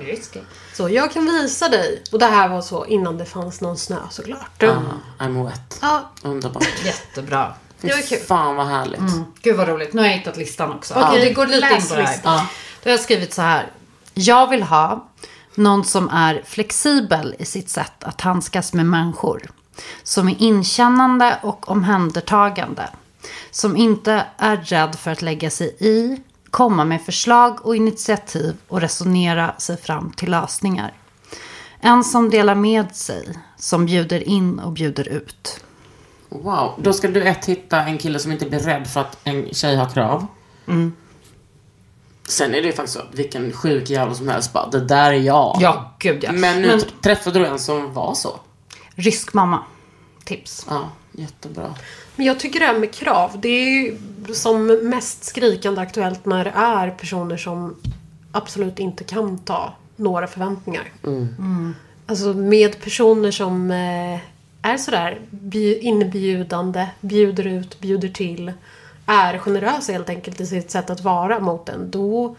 så jag kan visa dig. Och det här var så innan det fanns någon snö såklart. Ah, I'm wet. Ja, Underbart. Jättebra. Fy Det var kul. fan vad härligt. Gud vad roligt. Nu har jag hittat listan också. Okej, Okej, det går lite in på det här. listan. Då har jag skrivit så här. Jag vill ha någon som är flexibel i sitt sätt att handskas med människor. Som är inkännande och omhändertagande. Som inte är rädd för att lägga sig i, komma med förslag och initiativ och resonera sig fram till lösningar. En som delar med sig, som bjuder in och bjuder ut. Wow. Då ska du ett hitta en kille som inte blir rädd för att en tjej har krav. Sen är det ju faktiskt så att vilken sjuk jävel som helst bara, det där är jag. Ja, gud ja. Men nu träffade du en som var så. Rysk mamma. Tips. Ja, jättebra. Men jag tycker det här med krav, det är ju som mest skrikande aktuellt när det är personer som absolut inte kan ta några förväntningar. Alltså med personer som eh, är sådär bju- inbjudande, bjuder ut, bjuder till, är generösa helt enkelt i sitt sätt att vara mot en. Då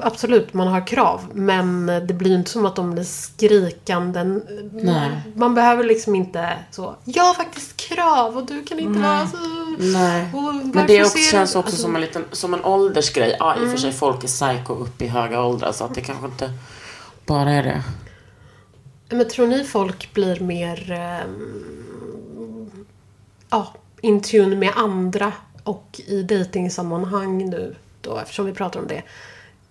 Absolut, man har krav. Men det blir inte som att de blir skrikande. Nej. Man behöver liksom inte så. Jag har faktiskt krav och du kan inte vara så. Nej. Men det också, känns också alltså- som en liten, som en åldersgrej. Ja, i och för sig folk är psycho upp i höga åldrar så att det kanske inte bara är det. Men tror ni folk blir mer ehm, ja, in tune med andra och i dejtingsammanhang nu då eftersom vi pratar om det.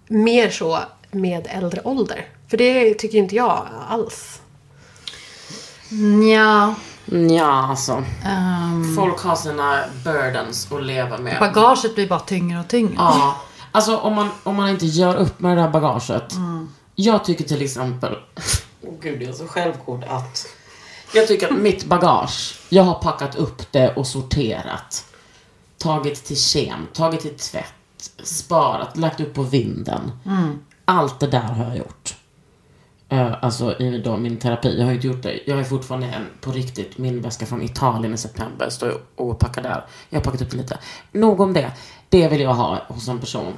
Mer så med äldre ålder. För det tycker inte jag alls. Ja. Ja, alltså. ehm, Folk har sina burdens att leva med. bagaget blir bara tyngre och tyngre. Ja. Alltså om man, om man inte gör upp med det där bagaget. Jag tycker till exempel, åh gud jag är så självgod att jag tycker att mitt bagage, jag har packat upp det och sorterat. Tagit till kem, tagit till tvätt, sparat, lagt upp på vinden. Allt det där har jag gjort. Eh, alltså i då min terapi. Jag har inte gjort det. Jag ju fortfarande en, på riktigt, min väska från Italien i september. Står jag och packar där. Jag har packat upp det lite. Nog om det. Det vill jag ha hos en person.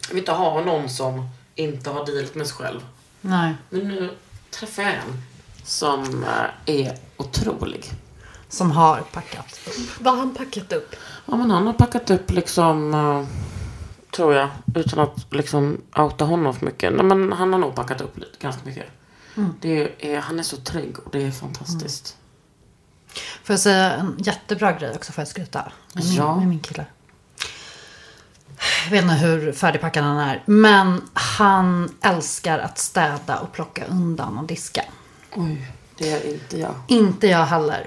Jag vill inte ha någon som inte har dealat med sig själv. Nej. Men nu träffar jag en som eh, är otrolig. Som har packat. Vad har han packat upp? Ja, men han har packat upp liksom, eh, tror jag, utan att liksom outa honom för mycket. Nej, men han har nog packat upp lite, ganska mycket. Det är, han är så trygg och det är fantastiskt. Får jag säga en jättebra grej också för att skryta? Med min, Ja. med min kille. Jag vet inte hur färdigpackad han är. Men han älskar att städa och plocka undan och diska. Oj, det är inte jag. Inte jag heller.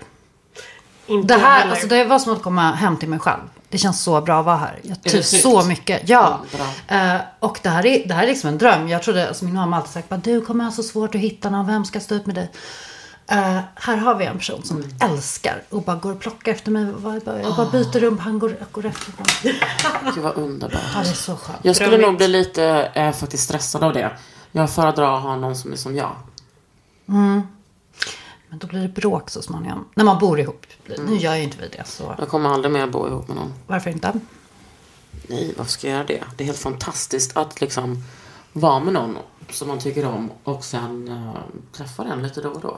Inte Det här, heller. alltså det var som att komma hem till mig själv. Det känns så bra att vara här. Jag trivs snyggt? så mycket. Ja. Ja. Eh, och det här, är, det här är liksom en dröm. Jag trodde, alltså min mamma har alltid sagt bara, du kommer ha så svårt att hitta någon. Vem ska stå ut med dig? Eh, här har vi en person som Mm. älskar och bara går och plockar efter mig. Jag bara, jag bara byter rum, han går, går efter mig. Gud vad underbart. Ja, det är så skönt. Jag skulle Drömmigt. nog bli lite eh, faktiskt stressad av det. Jag föredrar att ha någon som är som jag. Men då blir det bråk så småningom. När man bor ihop. Nu gör ju inte vi det så Jag kommer aldrig mer bo ihop med någon. varför inte? Nej, varför ska jag göra det? Det är helt fantastiskt att liksom vara med någon som man tycker om och sen uh, träffa den lite då och då.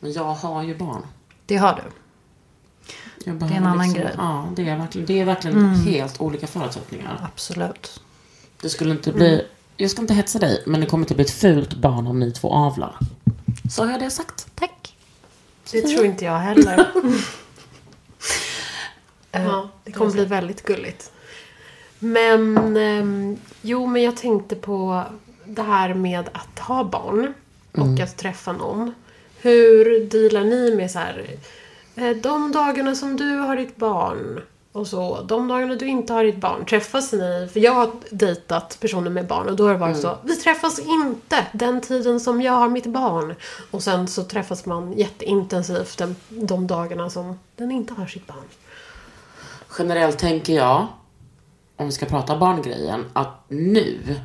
Men jag har ju barn. Det har du. Det är en annan liksom, grej. Ja, det är verkligen, det är verkligen helt olika förutsättningar. Absolut. Det skulle inte bli, jag ska inte hetsa dig, men det kommer inte bli ett fult barn om ni två avlar. Så har jag det sagt. Tack. Det tror inte jag heller. ja, det kommer bli väldigt gulligt. Men, ehm, jo men jag tänkte på det här med att ha barn och att träffa någon. Hur dealar ni med så här, eh, de dagarna som du har ditt barn och så, de dagarna du inte har ditt barn, träffas ni? För jag har dejtat personer med barn och då har det varit så, vi träffas inte den tiden som jag har mitt barn. Och sen så träffas man jätteintensivt den, de dagarna som den inte har sitt barn. Generellt tänker jag, om vi ska prata barngrejen, att nu,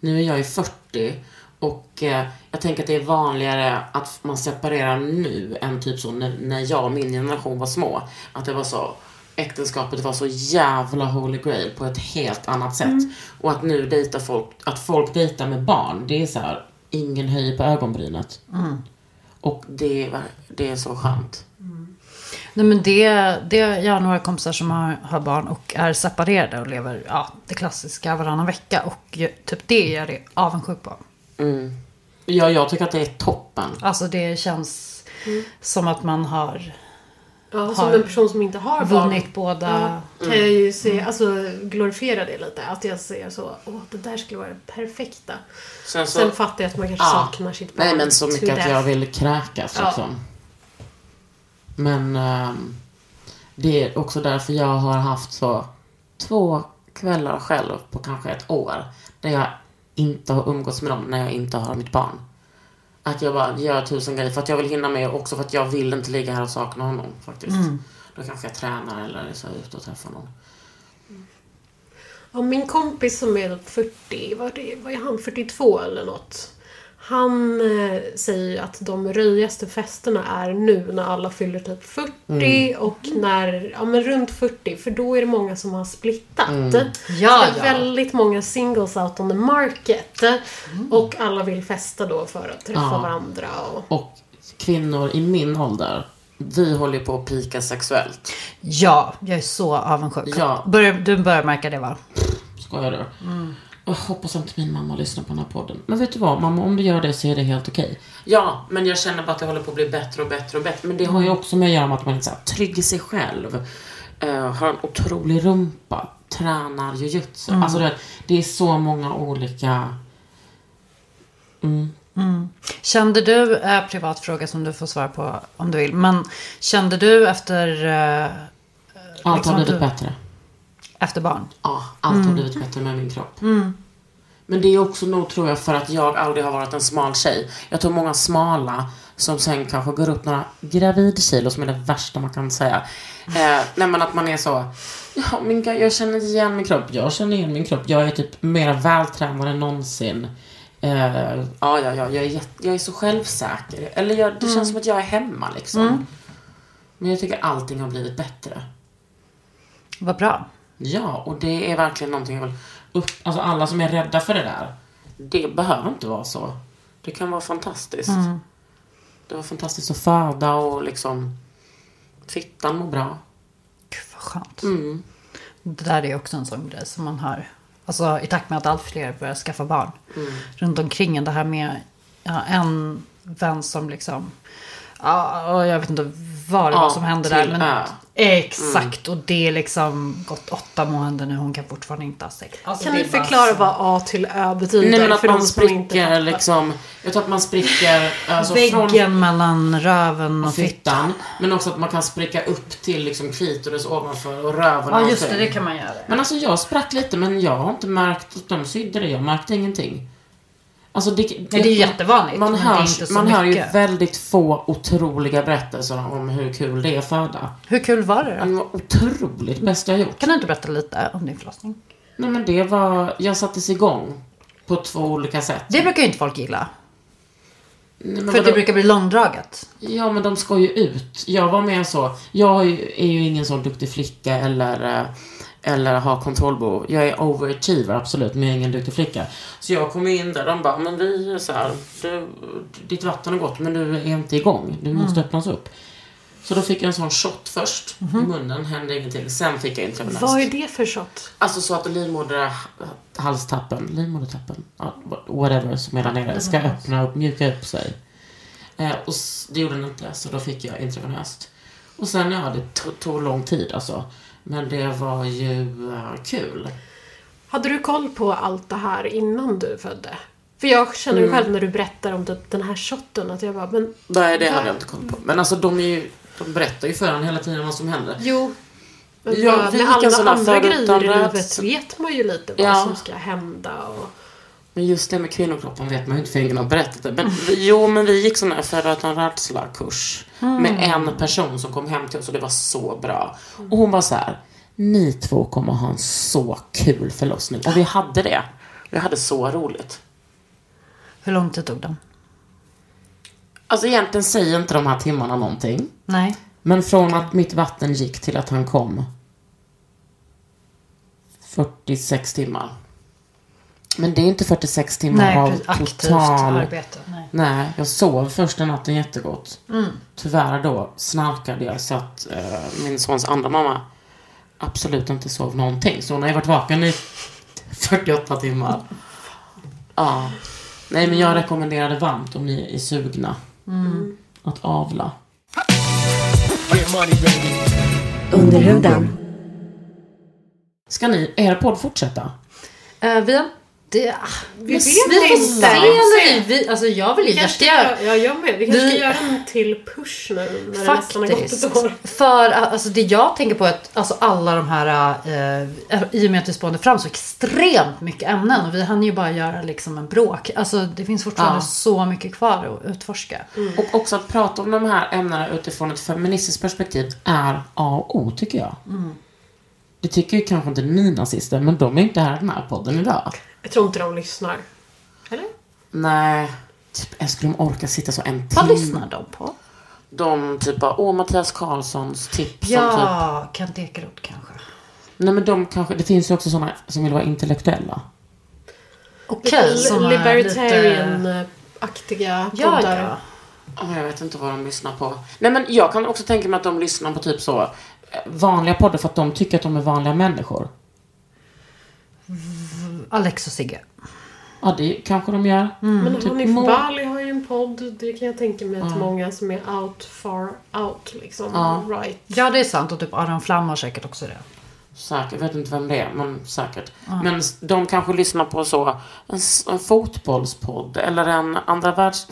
nu är jag ju 40 och eh, jag tänker att det är vanligare att man separerar nu än typ så när, när jag och min generation var små. Att det var så, äktenskapet var så jävla holy grail på ett helt annat sätt. Och att nu dejtar folk, att folk dejtar med barn, det är så här, ingen höjer på ögonbrynet. Och det, det är så skönt. Nej men det, det, jag har några kompisar som har, har barn och är separerade och lever ja, det klassiska varannan vecka. Och typ det är jag avundsjuk på. Mm. Ja, jag tycker att det är toppen. Alltså det känns som att man har Ja, som Har en person som inte har barn. vunnit båda. Kan jag ju se, alltså glorifiera det lite. Att jag ser så, åh det där skulle vara det perfekta. Sen, så, Sen fattar jag att man kanske Ja. saknar sitt barn. Nej men så mycket att jag vill kräkas Ja. liksom. Men ehm, det är också därför jag har haft så två kvällar själv på kanske ett år. Där jag inte har umgåtts med dem när jag inte har mitt barn. Att jag bara gör tusen grejer för att jag vill hinna med också för att jag vill inte ligga här och sakna honom faktiskt. Då kanske jag tränar eller så ute och träffar någon. Ja, min kompis som är 40, vad är, vad är han, 42 eller något? Han eh, säger ju att de röjigaste festerna är nu när alla fyller typ 40 Mm. och när, ja men runt 40 för då är det många som har splittat. Mm. Ja, det är ja. väldigt många singles out on the market. Och alla vill festa då för att träffa Ja. varandra. Och, Och kvinnor i min ålder, vi håller på att pika sexuellt. Ja, jag är så avundsjuk. Ja. Börjar, du börjar märka det va? Skojar du? Jag hoppas inte min mamma lyssnar på den här podden. Men vet du vad, mamma, om du gör det så är det helt okej. Ja, men jag känner bara att det håller på att bli bättre och bättre och bättre. Men det har ju också med att göra med att man är så här, trygg i sig själv. eh, har en otrolig rumpa. Tränar jujutsu. Alltså det, det är så många olika... Mm. Kände du, äh, privat fråga som du får svara på om du vill. Men kände du efter, äh, Allt Liksom har blivit du- bättre. Efter barn? Ja, allt har blivit bättre med min kropp. Men det är också nog, tror jag, för att jag aldrig har varit en smal tjej. Jag tror många smala som sen kanske går upp några gravidkilo, som är det värsta man kan säga. Eh, nej, men att man är så, ja, min, jag känner igen min kropp. Jag känner igen min kropp. Jag är typ mer vältränad än någonsin. Eh, ja, ja, ja, jag är, jag är så självsäker. Eller jag, det känns som att jag är hemma liksom. Men jag tycker allting har blivit bättre. Vad bra. Ja, och det är verkligen någonting jag vill upp... Alltså alla som är rädda för det där. Det behöver inte vara så. Det kan vara fantastiskt. Det var fantastiskt att föda och liksom... Fittan mår bra. Gud vad skönt. Mm. Det där är också en sån grej som man har. Alltså i takt med att allt fler börjar skaffa barn. Runt omkring. Det här med ja, en vän som liksom. Ja, jag vet inte vad det Ja, var som hände där. Men, Ö. Exakt. Och det är liksom gått åtta månader nu. Hon kan fortfarande inte ha sex. Alltså, kan bara förklara så- vad A till Ö betyder? Nej men att för man spricker liksom... Jag tror att man spricker... Alltså Väggen från mellan röven och fittan. fittan. Men också att man kan spricka upp till liksom klitoris ovanför och röven. Ja just det, det kan man göra. Men alltså jag sprack lite men jag har inte märkt att de sydde det. Jag märkte ingenting. Alltså det, Nej, det är jättevanligt. Man, men det är hör, inte så man hör ju väldigt få otroliga berättelser om hur kul det är att föda. Hur kul var det då? Det var otroligt bäst jag gjort. Kan du inte berätta lite om din förlossning? Nej men det var, jag sattes igång på två olika sätt. Det brukar ju inte folk gilla. Nej, För det vadå? brukar bli långdraget. Ja, men de ska ju ut. Jag var med så. Jag är ju, är ju ingen sån duktig flicka eller, eh, eller har kontrollbehov. Jag är overachiever, absolut, men jag är ingen duktig flicka. Så jag kom in där, de bara, men vi är så här, du, ditt vatten har gått, men du är inte igång. Du måste öppnas upp. Så då fick jag en sån shot först i munnen, hände ingenting. Sen fick jag intravenöst. Vad är det för shot? Alltså så att livmoderhalstappen, livmodertappen, whatever som är där nere, ska öppna upp, mjuka upp sig. Eh, och det gjorde den inte, så då fick jag intravenöst. Och sen, ja, det to- tog lång tid alltså. Men det var ju eh, kul. Hade du koll på allt det här innan du födde? För jag känner Mm. själv när du berättar om typ den här shotten att jag bara, men Nej, det hade jag inte koll på. Men alltså de är ju, de berättar ju för en hela tiden vad som händer. jo. Men Ja, med alla andra grejer i livet vet man ju lite vad Ja. som ska hända och... Men just det med kvinnokroppen vet man ju inte för ingen har berättat det. Men vi, jo, men vi gick sån här föda utan rädsla-kurs. Med en person som kom hem till oss och det var så bra. Och hon var så här. Ni två kommer ha en så kul förlossning. Och vi hade det. Vi hade så roligt. Hur lång tid tog den? Alltså egentligen säger inte de här timmarna någonting. Nej. Men från att mitt vatten gick till att han kom. 46 timmar. Men det är inte 46 timmar Nej, av aktivt total... arbete. Nej. Nej, jag sov första natten jättegott. Mm. Tyvärr då snarkade jag så att eh, min sons andra mamma absolut inte sov någonting. Så hon har ju varit vaken i 48 timmar. Ja. Nej, men jag rekommenderar det varmt om ni är sugna Mm. att avla. Under huden. Ska ni, er podd fortsätta? Eh, vi har... Det, Vi vi vet får inte. se vi, Alltså jag vill ju Vi jättegärna... ska, ja, jag med. Vi kanske Vi- ska göra en till push nu när det nästan har gått Faktiskt. ett år. För alltså, det jag tänker på är att alltså, alla de här, eh, i och med att vi spånade fram så extremt mycket ämnen och vi hann ju bara göra liksom en bråk. Alltså det finns fortfarande Ja. så mycket kvar att utforska. Och också att prata om de här ämnena utifrån ett feministiskt perspektiv är A och O, tycker jag. Det tycker ju kanske inte ni nazister, men de är inte här i den här podden idag. Jag tror inte de lyssnar. Eller? Nej. Typ, jag skulle de orka sitta så en timme? Vad lyssnar de på? De typ bara, åh Mattias Karlssons tips. Som typ, Ja, Kent Ekeroth kanske. nej men de kanske, det finns ju också sådana som vill vara intellektuella. Okej, lite... Libertarian-aktiga Ja, poddar. ja. Ja, Jag vet inte vad de lyssnar på. Nej men jag kan också tänka mig att de lyssnar på typ så eh, vanliga poddar för att de tycker att de är vanliga människor. Alex och Sigge. Ja, det kanske de gör. Men Typ Hanif må- Bali har ju en podd. Det kan jag tänka mig att många som är out far out liksom. Ja. Right. Ja, det är sant. Och typ Aron Flam har säkert också det. Säkert, jag vet inte vem det är, men säkert. Men s- de kanske lyssnar på så, en, en fotbollspodd eller en andra världs...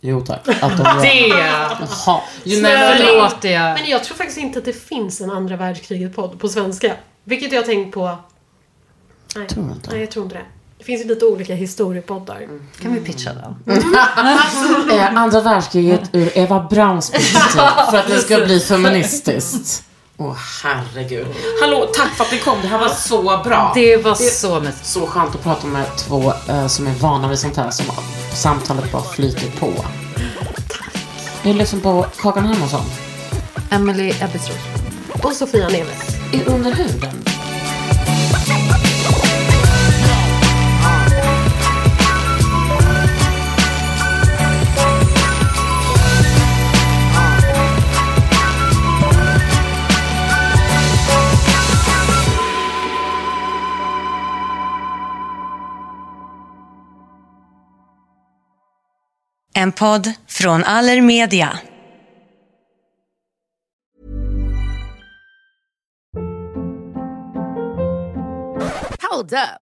Jo tack. Att de gör. Det! Jaha. You never. Men jag tror faktiskt inte att det finns en andra världskriget-podd på svenska. Vilket jag har tänkt på... Nej. Tror inte. Nej, jag tror inte det. Det finns ju lite olika historiepoddar. Kan vi pitcha den? Eh, andra världskriget ur Eva Brauns perspektiv. För att det ska bli feministiskt. Åh herregud. Hallå, tack för att ni kom. Det här var så bra. Det var så mysigt. Så skönt att prata med två eh, som är vana vid sånt här, som samtalet bara flyter på. Ni lyssnar på Kakan Hermansson Emily Ebbesroth. Och Sofia Neves. i Under huden. En podd från Allermedia. Hold up.